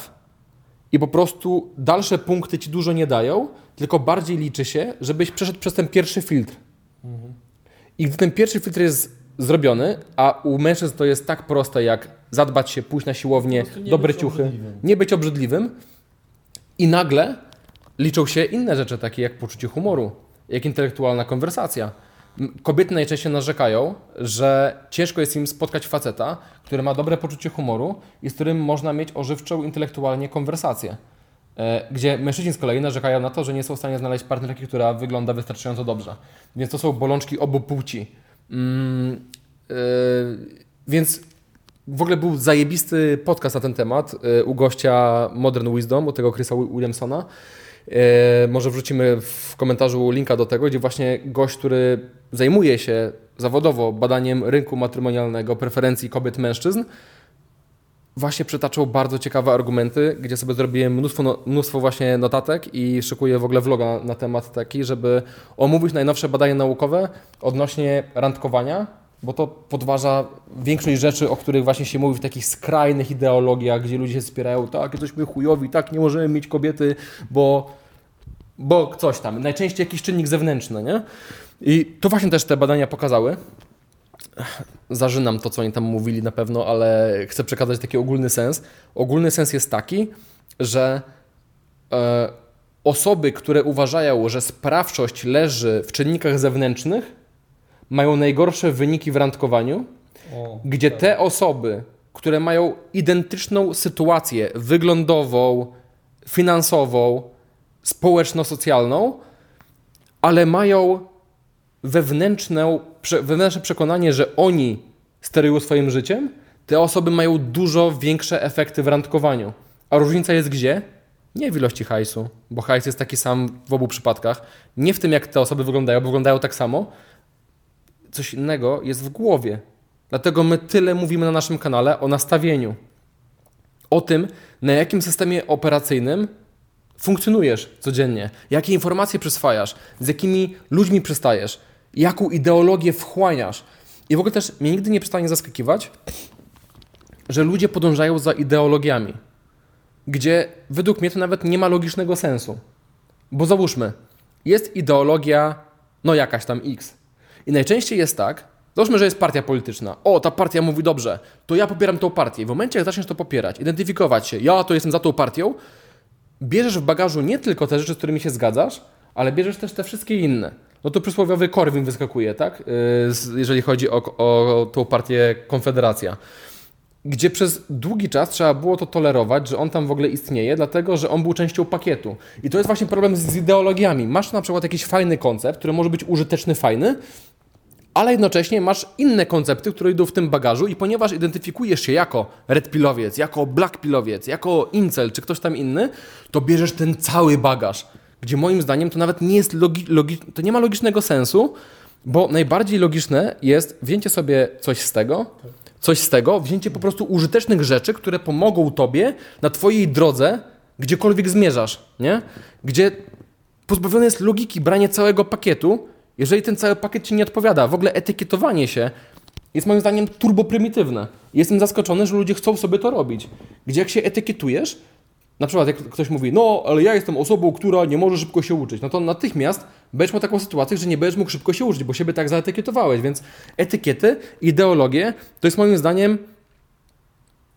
i po prostu dalsze punkty ci dużo nie dają, tylko bardziej liczy się, żebyś przeszedł przez ten pierwszy filtr. I gdy ten pierwszy filtr jest zrobiony, a u mężczyzn to jest tak proste, jak zadbać się, pójść na siłownię, dobre ciuchy, obrzydliwym. nie być obrzydliwym i nagle liczą się inne rzeczy, takie jak poczucie humoru, jak intelektualna konwersacja. Kobiety najczęściej narzekają, że ciężko jest im spotkać faceta, który ma dobre poczucie humoru i z którym można mieć ożywczą intelektualnie konwersację. E, Gdzie mężczyźni z kolei narzekają na to, że nie są w stanie znaleźć partnerki, która wygląda wystarczająco dobrze. Więc to są bolączki obu płci. Mm, e, więc w ogóle był zajebisty podcast na ten temat e, u gościa Modern Wisdom, u tego Chrisa Wi- Williamsona. E, może wrzucimy w komentarzu linka do tego, gdzie właśnie gość, który zajmuje się zawodowo badaniem rynku matrymonialnego, preferencji kobiet, mężczyzn, właśnie przytaczał bardzo ciekawe argumenty, gdzie sobie zrobiłem mnóstwo, no, mnóstwo właśnie notatek i szykuję w ogóle vloga na temat taki, żeby omówić najnowsze badania naukowe odnośnie randkowania, bo to podważa większość rzeczy, o których właśnie się mówi w takich skrajnych ideologiach, gdzie ludzie się wspierają, tak, jesteśmy chujowi, tak, nie możemy mieć kobiety, bo, bo coś tam. Najczęściej jakiś czynnik zewnętrzny, nie? I to właśnie też te badania pokazały. Zażynam to, co oni tam mówili na pewno, ale chcę przekazać taki ogólny sens. Ogólny sens jest taki, że e, osoby, które uważają, że sprawczość leży w czynnikach zewnętrznych, mają najgorsze wyniki w randkowaniu, O, gdzie tak. te osoby, które mają identyczną sytuację wyglądową, finansową, społeczno-socjalną, ale mają wewnętrzne, wewnętrzne przekonanie, że oni sterują swoim życiem, te osoby mają dużo większe efekty w randkowaniu. A różnica jest gdzie? Nie w ilości hajsu, bo hajs jest taki sam w obu przypadkach. Nie w tym, jak te osoby wyglądają, bo wyglądają tak samo. Coś innego jest w głowie. Dlatego my tyle mówimy na naszym kanale o nastawieniu. O tym, na jakim systemie operacyjnym funkcjonujesz codziennie, jakie informacje przyswajasz, z jakimi ludźmi przystajesz, jaką ideologię wchłaniasz. I w ogóle też mnie nigdy nie przestanie zaskakiwać, że ludzie podążają za ideologiami, gdzie według mnie to nawet nie ma logicznego sensu. Bo załóżmy, jest ideologia, no jakaś tam X. I najczęściej jest tak, załóżmy, że jest partia polityczna. O, ta partia mówi dobrze, to ja popieram tą partię. I w momencie, jak zaczniesz to popierać, identyfikować się, ja to jestem za tą partią, bierzesz w bagażu nie tylko te rzeczy, z którymi się zgadzasz, ale bierzesz też te wszystkie inne. No to przysłowiowy Korwin wyskakuje, tak? Z- jeżeli chodzi o, o tą partię Konfederacja. Gdzie przez długi czas trzeba było to tolerować, że on tam w ogóle istnieje, dlatego że on był częścią pakietu. I to jest właśnie problem z, ideologiami. Masz na przykład jakiś fajny koncept, który może być użyteczny, fajny, ale jednocześnie masz inne koncepty, które idą w tym bagażu i ponieważ identyfikujesz się jako red pilowiec, jako black pilowiec, jako incel czy ktoś tam inny, to bierzesz ten cały bagaż, gdzie moim zdaniem to nawet nie jest logi, logi, to nie ma logicznego sensu, bo najbardziej logiczne jest wzięcie sobie coś z tego, coś z tego, wzięcie po prostu użytecznych rzeczy, które pomogą tobie na twojej drodze, gdziekolwiek zmierzasz, nie? Gdzie pozbawione jest logiki branie całego pakietu, jeżeli ten cały pakiet ci nie odpowiada. W ogóle etykietowanie się jest moim zdaniem turboprymitywne. Jestem zaskoczony, że ludzie chcą sobie to robić. Gdzie jak się etykietujesz, na przykład jak ktoś mówi, no ale ja jestem osobą, która nie może szybko się uczyć, no to natychmiast będziesz miał taką sytuację, że nie będziesz mógł szybko się uczyć, bo siebie tak zaetykietowałeś, więc etykiety, ideologie to jest moim zdaniem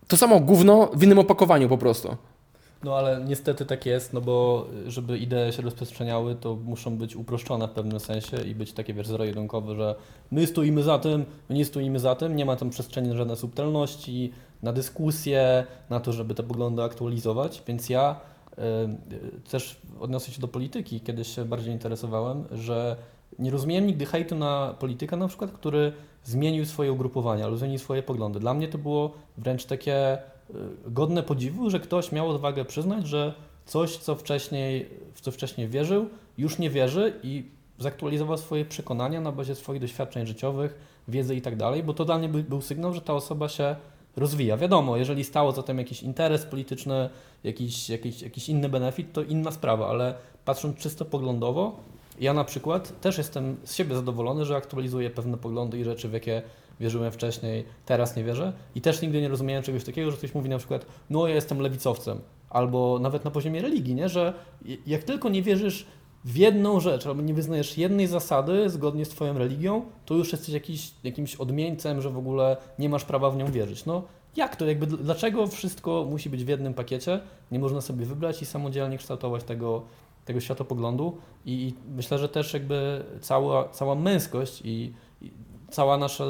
to samo gówno w innym opakowaniu po prostu. No ale niestety tak jest, no bo żeby idee się rozprzestrzeniały, to muszą być uproszczone w pewnym sensie i być takie, wiesz, zero-jedynkowe, że my stoimy za tym, my nie stoimy za tym, nie ma tam przestrzeni na żadne subtelności, na dyskusję, na to, żeby te poglądy aktualizować, więc ja y, y, też odniosę się do polityki, kiedyś się bardziej interesowałem, że nie rozumiałem nigdy hejtu na polityka na przykład, który zmienił swoje ugrupowania albo zmienił swoje poglądy. Dla mnie to było wręcz takie y, godne podziwu, że ktoś miał odwagę przyznać, że coś, co wcześniej, w co wcześniej wierzył, już nie wierzy i zaktualizował swoje przekonania na bazie swoich doświadczeń życiowych, wiedzy i tak dalej, bo to dla mnie by- był sygnał, że ta osoba się rozwija. Wiadomo, jeżeli stało za tym jakiś interes polityczny, jakiś, jakiś, jakiś inny benefit, to inna sprawa, ale patrząc czysto poglądowo, ja na przykład też jestem z siebie zadowolony, że aktualizuję pewne poglądy i rzeczy, w jakie wierzyłem wcześniej, teraz nie wierzę. I też nigdy nie rozumiałem czegoś takiego, że ktoś mówi na przykład, no ja jestem lewicowcem, albo nawet na poziomie religii, nie? że jak tylko nie wierzysz w jedną rzecz, albo nie wyznajesz jednej zasady zgodnie z Twoją religią, to już jesteś jakiś, jakimś odmieńcem, że w ogóle nie masz prawa w nią wierzyć. No jak to? Jakby dlaczego wszystko musi być w jednym pakiecie? Nie można sobie wybrać i samodzielnie kształtować tego, tego światopoglądu i myślę, że też jakby cała, cała męskość i, cała nasza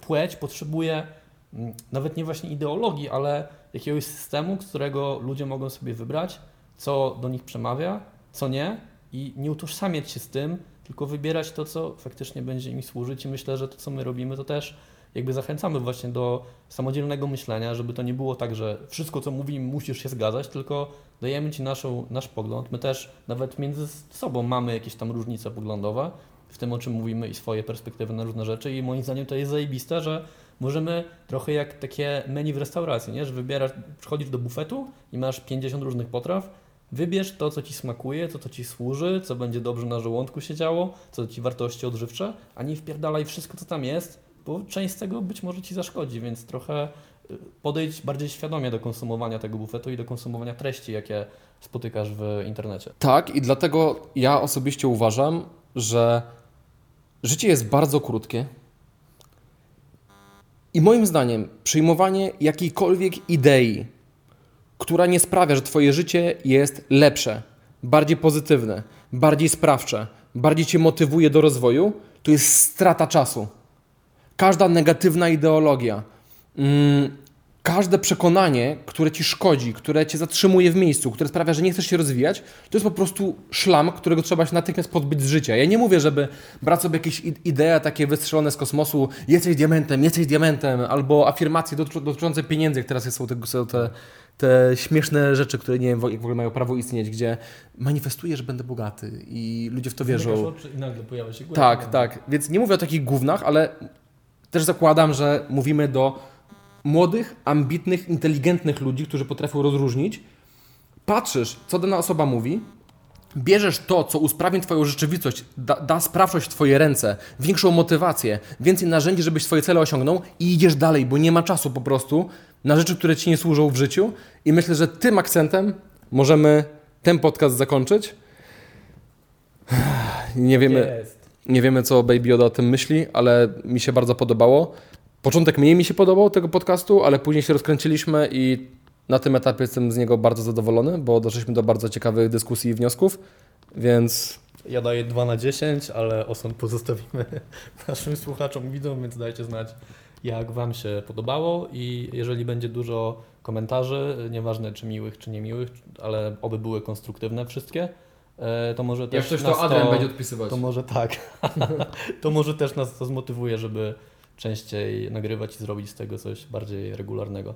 płeć potrzebuje mm, nawet nie właśnie ideologii, ale jakiegoś systemu, z którego ludzie mogą sobie wybrać, co do nich przemawia, co nie i nie utożsamiać się z tym, tylko wybierać to, co faktycznie będzie im służyć i myślę, że to, co my robimy, to też jakby zachęcamy właśnie do samodzielnego myślenia, żeby to nie było tak, że wszystko, co mówimy, musisz się zgadzać, tylko dajemy Ci naszą, nasz pogląd. My też nawet między sobą mamy jakieś tam różnice poglądowe w tym, o czym mówimy i swoje perspektywy na różne rzeczy i moim zdaniem to jest zajebiste, że możemy trochę jak takie menu w restauracji, nie? że wybierasz, przychodzisz do bufetu i masz 50 różnych potraw, wybierz to, co Ci smakuje, to, co Ci służy, co będzie dobrze na żołądku się działo, co Ci wartości odżywcze, a nie wpierdalaj wszystko, co tam jest, bo część z tego być może Ci zaszkodzi, więc trochę y, podejdź bardziej świadomie do konsumowania tego bufetu i do konsumowania treści, jakie spotykasz w internecie. Tak, i dlatego ja osobiście uważam, że życie jest bardzo krótkie. I moim zdaniem przyjmowanie jakiejkolwiek idei, która nie sprawia, że Twoje życie jest lepsze, bardziej pozytywne, bardziej sprawcze, bardziej Cię motywuje do rozwoju, to jest strata czasu. Każda negatywna ideologia, mm, każde przekonanie, które ci szkodzi, które cię zatrzymuje w miejscu, które sprawia, że nie chcesz się rozwijać, to jest po prostu szlam, którego trzeba się natychmiast pozbyć z życia. Ja nie mówię, żeby brać sobie jakieś idee takie wystrzelone z kosmosu, jesteś diamentem, jesteś diamentem, albo afirmacje dotyczące pieniędzy, jak teraz są te, są te, te śmieszne rzeczy, które nie wiem, jak w ogóle mają prawo istnieć, gdzie manifestuję, że będę bogaty i ludzie w to wierzą. Oczy i nagle pojawia się. Tak, tak. Więc nie mówię o takich gównach, ale też zakładam, że mówimy do młodych, ambitnych, inteligentnych ludzi, którzy potrafią rozróżnić. Patrzysz, co dana osoba mówi, bierzesz to, co usprawni Twoją rzeczywistość, da, da sprawczość w Twoje ręce, większą motywację, więcej narzędzi, żebyś swoje cele osiągnął i idziesz dalej, bo nie ma czasu po prostu na rzeczy, które Ci nie służą w życiu. I myślę, że tym akcentem możemy ten podcast zakończyć. Nie wiemy, Jest. nie wiemy, co Baby Yoda o tym myśli, ale mi się bardzo podobało. Początek mniej mi się podobał tego podcastu, ale później się rozkręciliśmy i na tym etapie jestem z niego bardzo zadowolony, bo doszliśmy do bardzo ciekawych dyskusji i wniosków, więc Ja daję 2 na 10, ale osąd pozostawimy naszym słuchaczom, widzom, więc dajcie znać, jak Wam się podobało i jeżeli będzie dużo komentarzy, nieważne czy miłych, czy niemiłych, ale oby były konstruktywne wszystkie, e, to może też nas odpisywać. To może tak. to może też nas to zmotywuje, żeby częściej nagrywać i zrobić z tego coś bardziej regularnego.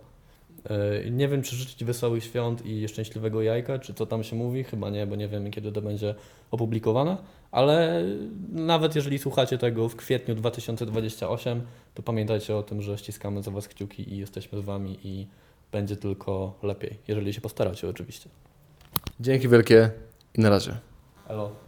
Yy, Nie wiem, czy życzyć wesołych świąt i szczęśliwego jajka, czy co tam się mówi, chyba nie, bo nie wiemy, kiedy to będzie opublikowane, ale nawet jeżeli słuchacie tego w kwietniu 2028, to pamiętajcie o tym, że ściskamy za Was kciuki i jesteśmy z Wami i będzie tylko lepiej, jeżeli się postaracie oczywiście. Dzięki wielkie i na razie. Elo.